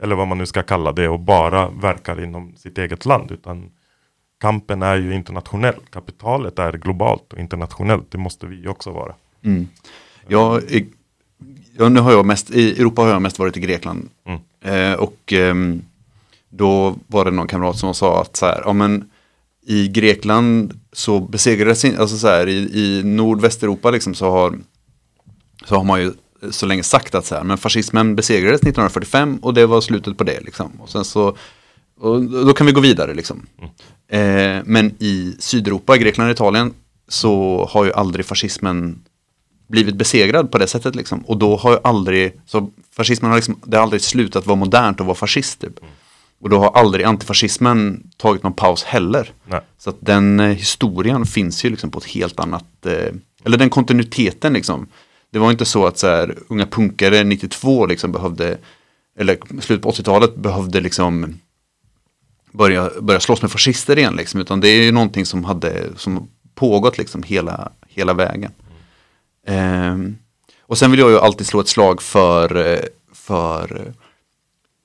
eller vad man nu ska kalla det och bara verkar inom sitt eget land. Utan kampen är ju internationell. Kapitalet är globalt och internationellt. Det måste vi också vara. Mm. Jag, är- ja, nu har jag mest, I Europa har jag mest varit i Grekland. Mm. Eh, och ehm, då var det någon kamrat som sa att så här, ja, men, i Grekland så besegrades, alltså så här, i, i nordvästeuropa liksom så har, så har man ju så länge sagt att så här, men fascismen besegrades 1945 och det var slutet på det liksom. Och sen så, och då kan vi gå vidare liksom. Eh, men i Sydeuropa, Grekland och Italien så har ju aldrig fascismen blivit besegrad på det sättet liksom. Och då har ju aldrig, så fascismen har liksom, det har aldrig slutat vara modernt att vara fascist typ. Och då har aldrig antifascismen tagit någon paus heller. Nej. Så att den eh, historien finns ju liksom på ett helt annat, eh, eller den kontinuiteten liksom. Det var inte så att så här, unga punkare 92 liksom behövde, eller slutet på 80-talet behövde liksom börja, börja slåss med fascister igen liksom. Utan det är ju någonting som hade, som pågått liksom hela, hela vägen. Ehm, och sen vill jag ju alltid slå ett slag för, eh, för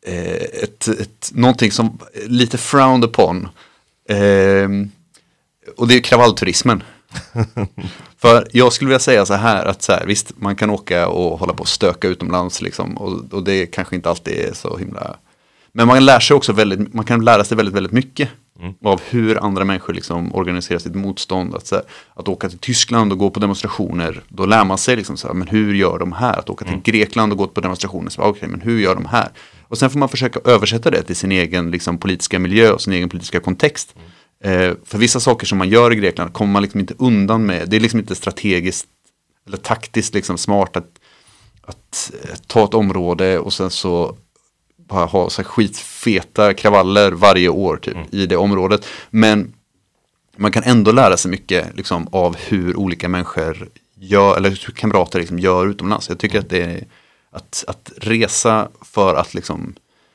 eh, ett, ett, någonting som är lite frowned upon. Ehm, och det är kravallturismen. För jag skulle vilja säga så här att så här, visst man kan åka och hålla på och stöka utomlands liksom och, och det kanske inte alltid är så himla men man lär sig också väldigt, man kan lära sig väldigt, väldigt mycket av hur andra människor liksom organiserar sitt motstånd. Att, här, att åka till Tyskland och gå på demonstrationer, då lär man sig liksom så här, men hur gör de här? Att åka till Grekland och gå på demonstrationer, så, okay, men hur gör de här? Och sen får man försöka översätta det till sin egen liksom, politiska miljö och sin egen politiska kontext. Eh, för vissa saker som man gör i Grekland kommer man liksom inte undan med. Det är liksom inte strategiskt eller taktiskt liksom smart att, att eh, ta ett område och sen så ha så här skitfeta kravaller varje år typ i det området. Men man kan ändå lära sig mycket liksom, av hur olika människor gör, eller hur kamrater liksom, gör utomlands. Jag tycker att det är att, att resa för att liksom,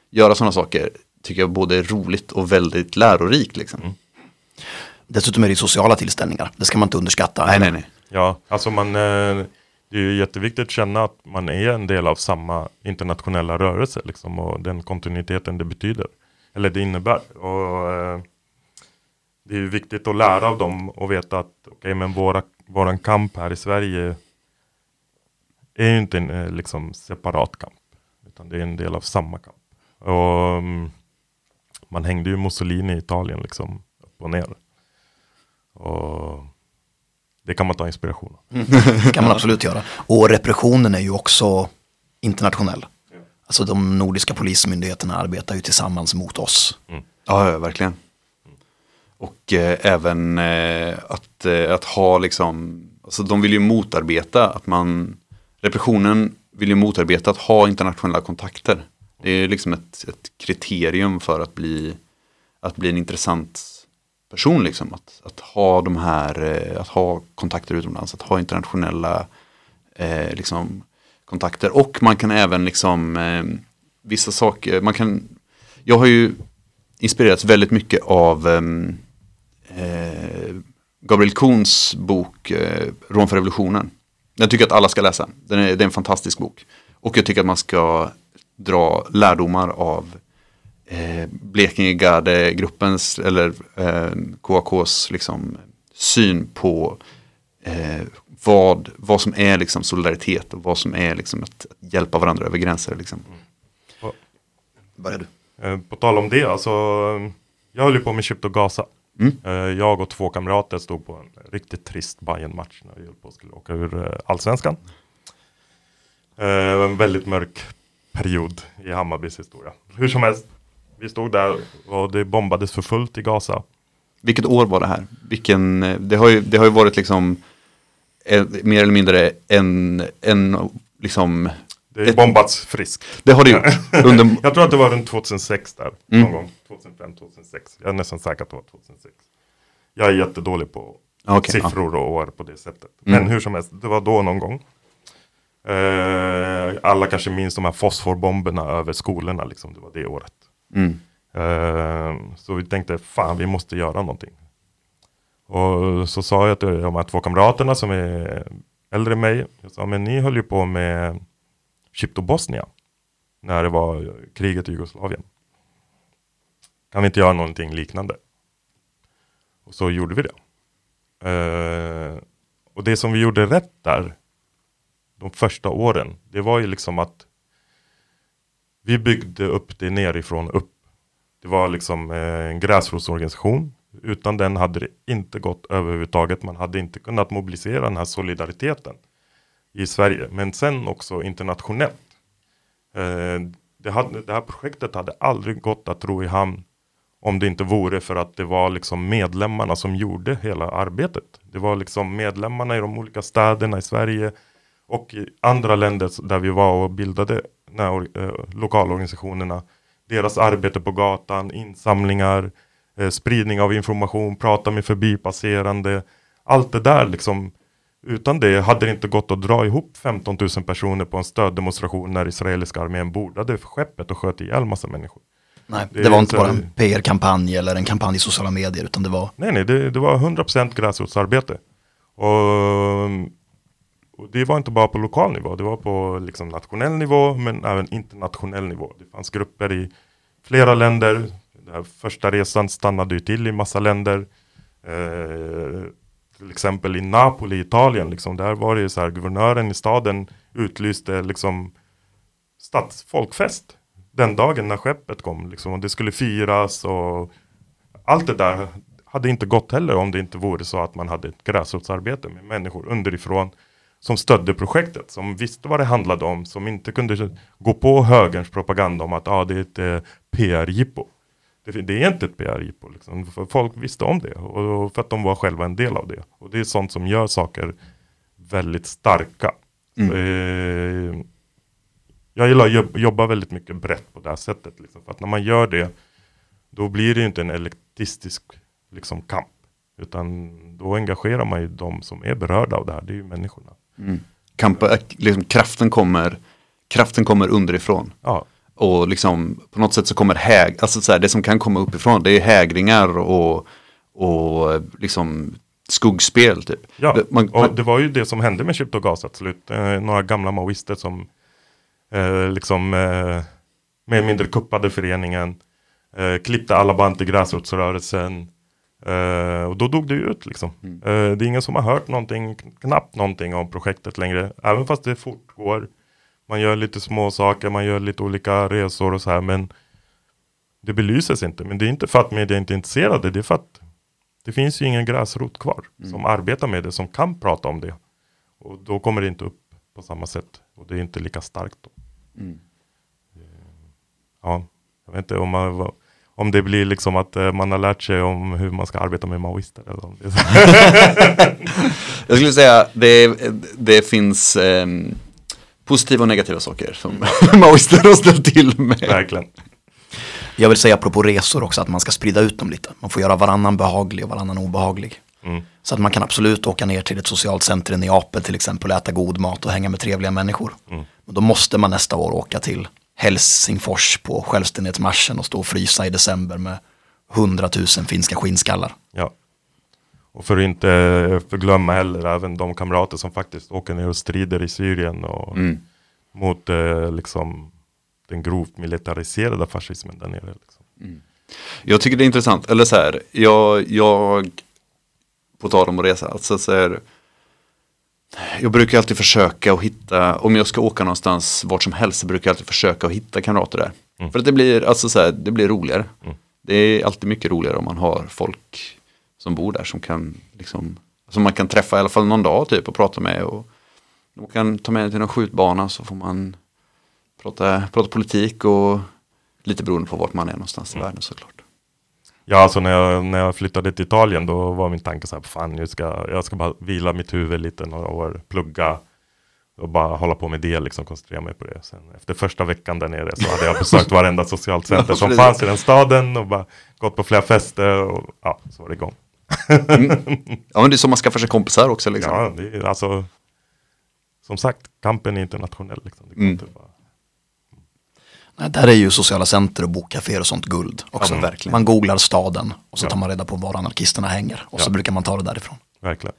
göra sådana saker tycker jag både är roligt och väldigt lärorikt. Liksom. Dessutom är det sociala tillställningar, det ska man inte underskatta. Nej, nej, nej. Ja, alltså man, eh, det är ju jätteviktigt att känna att man är en del av samma internationella rörelse liksom, och den kontinuiteten det betyder. Eller det innebär. Och, eh, det är ju viktigt att lära av dem och veta att okay, men våra, våran kamp här i Sverige är ju inte en eh, liksom, separat kamp. Utan det är en del av samma kamp. Och, mm, man hängde ju Mussolini i Italien liksom upp och ner. Och det kan man ta inspiration av. Det kan man absolut göra. Och repressionen är ju också internationell. Alltså de nordiska polismyndigheterna arbetar ju tillsammans mot oss. Ja, ja verkligen. Och eh, även eh, att, eh, att ha liksom, alltså de vill ju motarbeta att man, repressionen vill ju motarbeta att ha internationella kontakter. Det är liksom ett, ett kriterium för att bli, att bli en intressant person liksom. Att, att ha de här, eh, att ha kontakter utomlands, att ha internationella eh, liksom, kontakter. Och man kan även liksom, eh, vissa saker, man kan, jag har ju inspirerats väldigt mycket av ehm, eh, Gabriel Kuhns bok eh, Rom för revolutionen. Jag tycker att alla ska läsa. Den är, det är en fantastisk bok. Och jag tycker att man ska dra lärdomar av eh, Blekinge-Garde-gruppens eller eh, KAKs liksom, syn på eh, vad, vad som är liksom, solidaritet och vad som är liksom, att, hjälpa varandra över gränser. Liksom. Börjar du? Eh, På tal om det, alltså, jag höll ju på med och Gaza. Eh, Jag och två kamrater stod på en riktigt trist bayern match när vi höll på att skulle åka ur allsvenskan. Det var en väldigt mörk period i Hammarbys historia. Hur som helst, vi stod där och det bombades för fullt i Gaza. Vilket år var det här? Vilken, eh, det, har ju, det har ju varit liksom eh, mer eller mindre en, en liksom, Det har bombats friskt. det har det gjort. Under, Jag tror att det var runt 2006 där. Mm. Någon gång. 2005, 2006. Jag är nästan säker att det var 2006. Jag är jättedålig på Okej, siffror och år på det sättet. Mm. Men hur som helst, det var då någon gång. Eh, alla kanske minns de här fosforbomberna över skolorna, liksom. det var det året mm, eh, så vi tänkte, fan vi måste göra någonting. Och så sa jag till de här två kamraterna som är äldre än mig, jag sa, men ni höll ju på med Kypto Bosnia. När det var kriget i Jugoslavien. Kan vi inte göra någonting liknande? Och så gjorde vi det. Eh, och det som vi gjorde rätt där, de första åren, det var ju liksom att vi byggde upp det nerifrån upp. Det var liksom eh, en gräsrotsorganisation. Utan den hade det inte gått överhuvudtaget. Man hade inte kunnat mobilisera den här solidariteten i Sverige. Men sen också internationellt. Eh, det, hade, det här projektet hade aldrig gått att ro i hamn om det inte vore för att det var liksom medlemmarna som gjorde hela arbetet. Det var liksom medlemmarna i de olika städerna i Sverige och i andra länder där vi var och bildade or- eh, lokalorganisationerna. Deras arbete på gatan, insamlingar, eh, spridning av information, prata med förbipasserande. Allt det där liksom. Utan det hade det inte gått att dra ihop 15 000 personer på en stöddemonstration när israeliska armén bordade skeppet och sköt ihjäl massa människor. Nej, Det det, var inte så- bara en PR-kampanj eller en kampanj i sociala medier utan det var Nej, nej, det, det var 100% gräsrotsarbete. Och, och det var inte bara på lokal nivå, det var på liksom nationell nivå men även internationell nivå. Det fanns grupper i flera länder. Den här första resan stannade ju till i massa länder. Eh, till exempel i Napoli, Italien, liksom, där var det så här, guvernören i staden utlyste liksom stadsfolkfest den dagen när skeppet kom. Liksom, och det skulle firas och allt det där hade inte gått heller om det inte vore så att man hade ett gräsrotsarbete med människor underifrån som stödde projektet, som visste vad det handlade om, som inte kunde gå på högerns propaganda om att ah, det är ett eh, PR-jippo. Det, det är inte ett PR-jippo, liksom. Folk visste om det och, och för att de var själva en del av det. Och det är sånt som gör saker väldigt starka. Mm. Eh, jag gillar att jobb- jobba väldigt mycket brett på det här sättet. Liksom. För att när man gör det, då blir det ju inte en elitistisk liksom, kamp. Utan då engagerar man ju de som är berörda av det här, det är ju människorna. Mm. Kamp, äh, liksom, kraften, kommer, kraften kommer underifrån. Ja, Och liksom på något sätt så kommer häg, alltså så här, det som kan komma uppifrån det är hägringar och, och liksom skuggspel typ. ja. Man- och man- det var ju det som hände med till slut. Eh, några gamla maoister som eh, liksom eh, mer eller mindre kuppade föreningen, eh, klippte alla band till gräsrotsrörelsen. Eh, och då dog det ut liksom. Mm. Eh, det är ingen som har hört någonting, knappt någonting om projektet längre. Även fast det fortgår. Man gör lite små saker, man gör lite olika resor och så här. Men det belyses inte. Men det är inte för att media inte är intresserade. Det är för att det finns ju ingen gräsrot kvar. Som arbetar med det, som kan prata om det. Och då kommer det inte upp på samma sätt. Och det är inte lika starkt då. Mm. Ja, jag vet inte om, man, om det blir liksom att eh, man har lärt sig om hur man ska arbeta med maoister. Eller om det. Jag skulle säga det, det finns ehm, positiva och negativa saker som maoister har ställt till med. Verkligen. Jag vill säga apropå resor också att man ska sprida ut dem lite. Man får göra varannan behaglig och varannan obehaglig. Mm. Så att man kan absolut åka ner till ett socialt center i Neapel till exempel och äta god mat och hänga med trevliga människor. Mm. Men då måste man nästa år åka till Helsingfors på självständighetsmarschen och stå och frysa i december med hundratusen finska skinnskallar. Ja. Och för att inte förglömma heller även de kamrater som faktiskt åker ner och strider i Syrien och Mm. mot eh, liksom den grovt militariserade fascismen där nere. Liksom. Jag tycker det är intressant, eller så här, jag, jag på tal om att resa, alltså så här, jag brukar alltid försöka att hitta, om jag ska åka någonstans vart som helst, så brukar jag alltid försöka att hitta kamrater där. Mm. För att det blir, alltså så här, det blir roligare. Mm. Det är alltid mycket roligare om man har folk som bor där som kan, liksom, som man kan träffa i alla fall någon dag typ och prata med. Och de kan ta med till någon skjutbana så får man prata, prata politik och lite beroende på vart man är någonstans i världen såklart. Ja, alltså när jag, när jag flyttade till Italien då var min tanke så här, fan nu ska, jag ska bara vila mitt huvud lite några år, plugga och bara hålla på med det, liksom koncentrera mig på det. Sen efter första veckan där nere så hade jag besökt varenda socialt center som fanns i den staden och bara gått på flera fester och ja, så var det igång. Ja men det är så man skaffar sig kompisar också liksom. Ja, det är alltså som sagt, kampen är internationell. Liksom. Det går Mm. inte bara, där är ju sociala center och bokkaféer och sånt guld också. Ja, verkligen. Man googlar staden och så Ja. tar man reda på var anarkisterna hänger och så Ja. brukar man ta det därifrån. verkligen.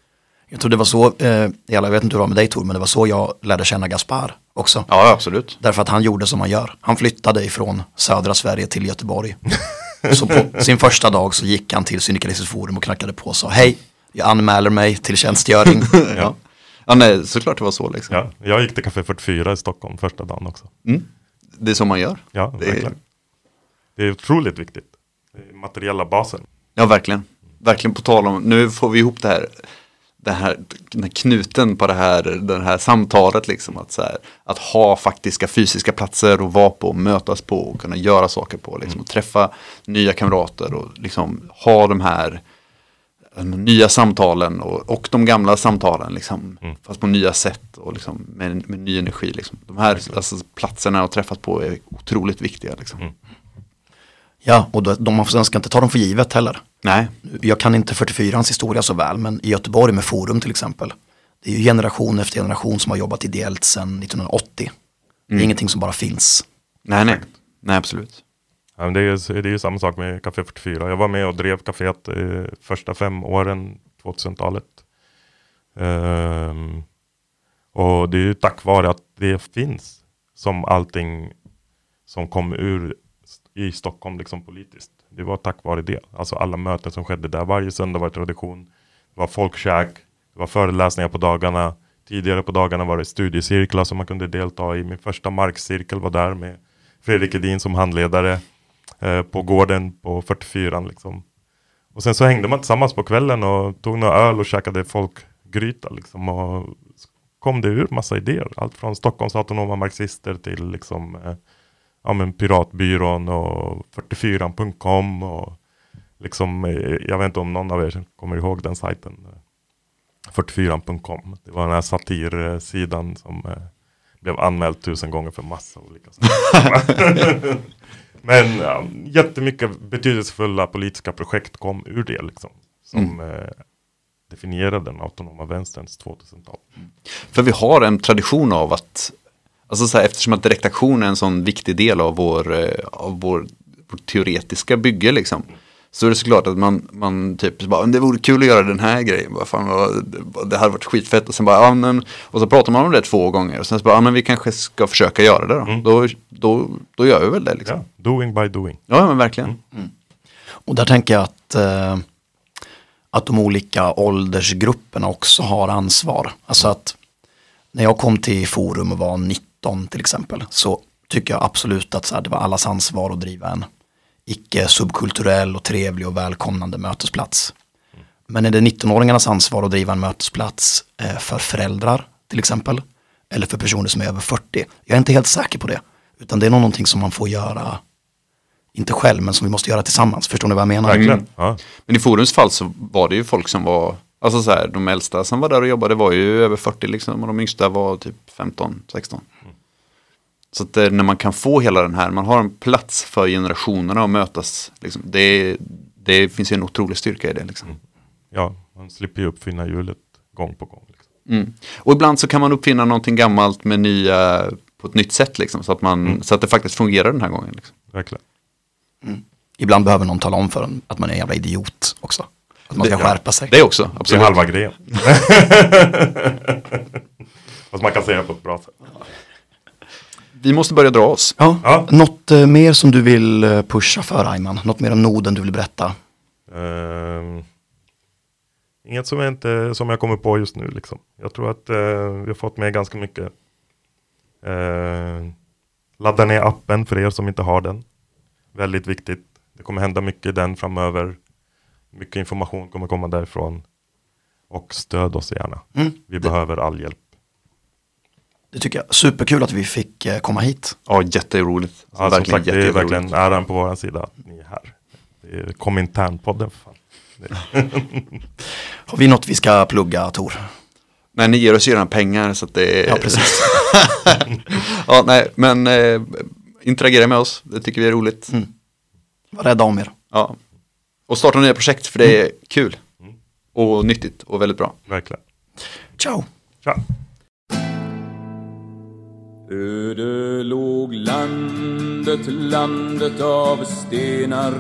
Jag tror det var så, eh, jag vet inte hur det var med dig Tor, men det var så jag lärde känna Gaspar också. Ja absolut. Därför att han gjorde som man gör. Han flyttade ifrån södra Sverige till Göteborg. så på sin första dag så gick han till Syndikalistiskt forum och knackade på och sa hej, jag anmäler mig till tjänstgöring. Ja. ja nej såklart det var så liksom. Ja, jag gick till Café 44 i Stockholm första dagen också. Mm. Det är så man gör. Ja, Det är- verkligen. Det är otroligt viktigt. Är materiella basen. Ja verkligen. Verkligen på tal om, nu får vi ihop det här, det här, den här knuten på det här, det här samtalet liksom. Att, så här, att ha faktiska fysiska platser att vara på, mötas på och kunna göra saker på. Liksom, och träffa nya kamrater och liksom ha de här de nya samtalen och, och de gamla samtalen. Liksom, Mm. Fast på nya sätt och liksom, med, med ny energi. Liksom. De här alltså, platserna att träffas på är otroligt viktiga. Liksom. Mm. ja, och då, de, man ska inte ta dem för givet heller. Nej, Jag kan inte 44ans historia så väl, men i Göteborg med Forum till exempel. Det är ju generation efter generation som har jobbat ideellt sedan 1980. Det är ingenting som bara finns. nej, nej. Nej, absolut. Ja, men det, är, ju- det är ju samma sak med Café 44. Jag var med och drev kaféet eh, första fem åren, 2000-talet. Ehm, och det är ju tack vare att det finns som allting som kom ur i Stockholm liksom politiskt. Det var tack vare det. Alltså alla möten som skedde där. Varje söndag var tradition. Det var folkkäk. Det var föreläsningar på dagarna. Tidigare på dagarna var det studiecirklar som man kunde delta i. Min första markcirkel var där med Fredrik Edin som handledare eh, på gården på 44 liksom. Och sen så hängde man tillsammans på kvällen och tog några öl och käkade folkgryta liksom. Och kom det ur massa idéer. Allt från Stockholms autonoma marxister till liksom eh, ja, men Piratbyrån och 44.com och liksom, eh, jag vet inte om någon av er kommer ihåg den sajten. 44.com. Det var den här satirsidan som eh, blev anmäld tusen gånger för massa olika saker. Men ja, jättemycket betydelsefulla politiska projekt kom ur det liksom. Som eh, definierade den autonoma vänsterns 2000-tal. För vi har en tradition av att, alltså så här, eftersom att direktaktion är en sån viktig del av vår, eh, av vår, vår teoretiska bygge liksom. Så är det såklart att man, man typ bara, det vore kul att göra den här grejen, bara, fan, vad- det hade varit skitfett och sen bara, ja men, och så pratar man om det två gånger och sen så bara, ja men vi kanske ska försöka göra det då. Då, då, då gör vi väl det liksom. Ja, doing by doing. Ja, men verkligen. Och där tänker jag att, eh, att de olika åldersgrupperna också har ansvar. Alltså att när jag kom till Forum och var 19 till exempel så tycker jag absolut att så här, det var allas ansvar att driva en icke subkulturell och trevlig och välkomnande mötesplats. Men är det 19-åringarnas ansvar att driva en mötesplats eh, för föräldrar till exempel? Eller för personer som är över 40? Jag är inte helt säker på det. Utan det är nog någonting som man får göra, inte själv, men som vi måste göra tillsammans. Förstår ni vad jag menar? Verkligen. Ja. Men i Forums fall så var det ju folk som var, alltså så här, de äldsta som var där och jobbade var ju över 40 liksom och de yngsta var typ 15, 16. Så att när man kan få hela den här, man har en plats för generationerna att mötas, liksom, det, det finns ju en otrolig styrka i det. Liksom. ja, man slipper ju uppfinna hjulet gång på gång. Liksom. Mm. Och ibland så kan man uppfinna någonting gammalt med nya, på ett nytt sätt, liksom, så, att man, så att det faktiskt fungerar den här gången. Liksom. Verkligen. Ibland behöver någon tala om för en att man är en jävla idiot också. Att man ska Det- skärpa sig. Det också, Det är absolut. halva grejen. Fast man kan säga på ett bra sätt. Vi måste börja dra oss. Ja. Ja. Något eh, mer som du vill eh, pusha för Ayman? Något mer om Norden du vill berätta? Ehm, inget som jag, inte, som jag kommer på just nu. Liksom. Jag tror att eh, vi har fått med ganska mycket. Uh, ladda ner appen för er som inte har den. Väldigt viktigt. Det kommer hända mycket i den framöver. Mycket information kommer komma därifrån. Och stöd oss gärna. Mm. Vi behöver all hjälp. Det tycker jag. Superkul att vi fick eh, komma hit. Ja, jätteroligt. Ja, som verkligen sagt, det är jätteroligt. verkligen äran på vår sida att ni är här. Det är Kominternpodden för fan. Har vi något vi ska plugga, Tor? Nej, ni ger oss ju redan pengar så att det är... Ja, precis. ja, nej, men eh, interagera med oss. Det tycker vi är roligt. Mm. Var rädda om er. Ja. Och starta nya projekt för det är kul. Och nyttigt och väldigt bra. Verkligen. Ciao! Tja! Öde låg landet, landet av stenar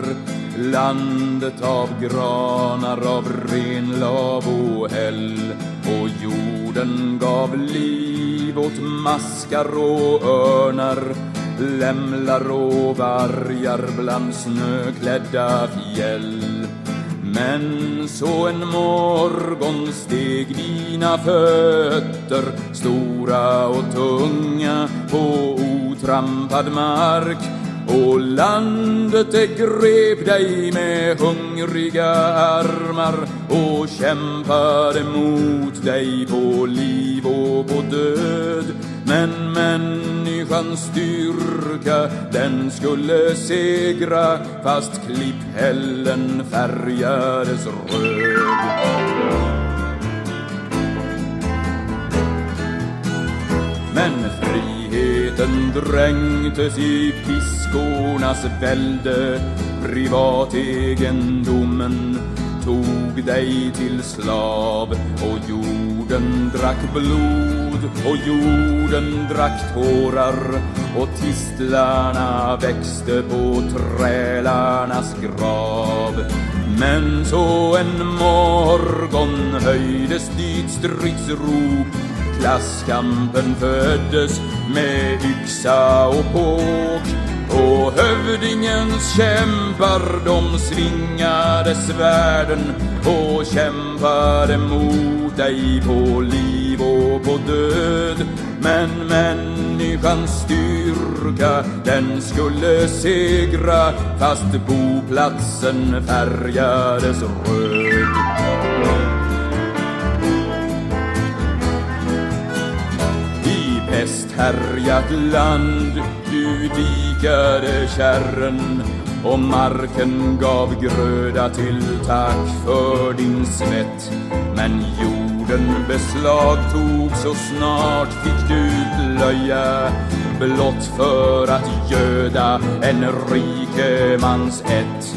Landet av granar, av renlav och häll. Och jorden gav liv åt maskar och örnar Lämlar och vargar bland snöklädda fjäll men så en morgon steg dina fötter stora och tunga på otrampad mark. Och landet det grep dig med hungriga armar och kämpade mot dig på liv och på död men människans styrka den skulle segra fast klipphällen färgades röd. Men friheten dränktes i piskornas välde Privategendomen tog dig till slav. Och jorden drack blod och jorden drack tårar. Och tistlarna växte på trälarnas grav. Men så en morgon höjdes dit stridsrop. Klasskampen föddes med yxa och påk. Och hövdingens kämpar de svingade svärden och kämpade mot dig på liv och på död. Men människans styrka den skulle segra fast boplatsen färgades röd. I pesthärjat land du dikade kärren och marken gav gröda till tack för din svett. Men jorden beslagtog så snart fick du plöja blott för att göda en rikemans ett.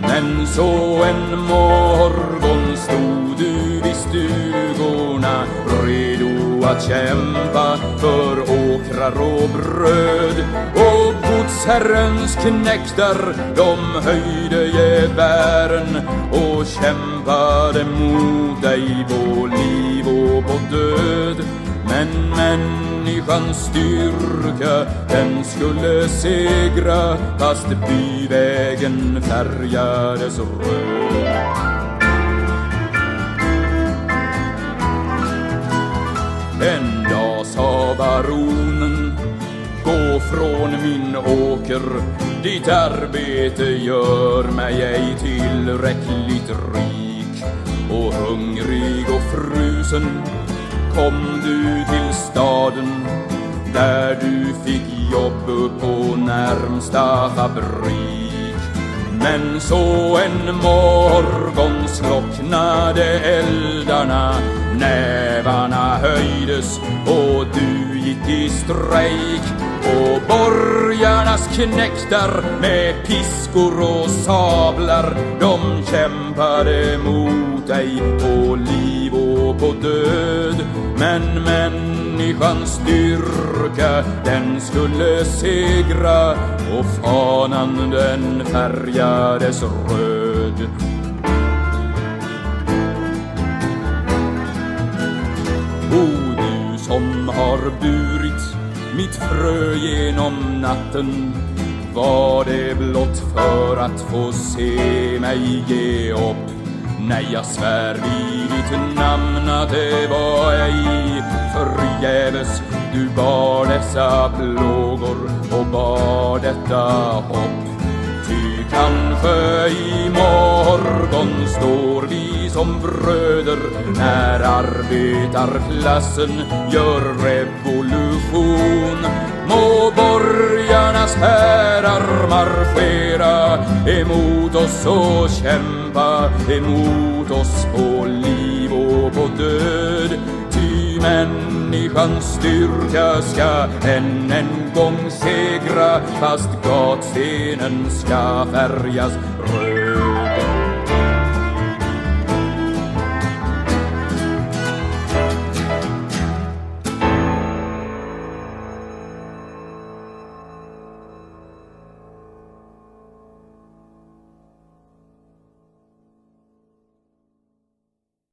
Men så en morgon stod du vid du att kämpa för åkrar och bröd. Och godsherrens knektar de höjde gevären och kämpade mot dig på liv och på död. Men människans styrka den skulle segra fast byvägen färgades röd. En dag sa baronen Gå från min åker. Ditt arbete gör mig ej tillräckligt rik. Och hungrig och frusen kom du till staden Där du fick jobb på närmsta fabrik. Men så en morgon slocknade eldarna. Nävarna höjdes och du gick i strejk. Och borgarnas knektar med piskor och sablar De kämpade mot dig på liv och på död. Men människans styrka den skulle segra och fanan den färgades röd. O du som har burit mitt frö genom natten. Var det blott för att få se mig ge upp? Nej, jag svär vid ditt namn att det var ej. Förgäves Du bar dessa plågor och bar detta hopp. Ty kanske i morgon står vi som bröder när arbetarklassen gör revolution. Må borgarnas härar marschera emot oss och kämpa emot oss på liv och på död. Människans styrka ska än en gång segra fast gatstenen ska färgas röd.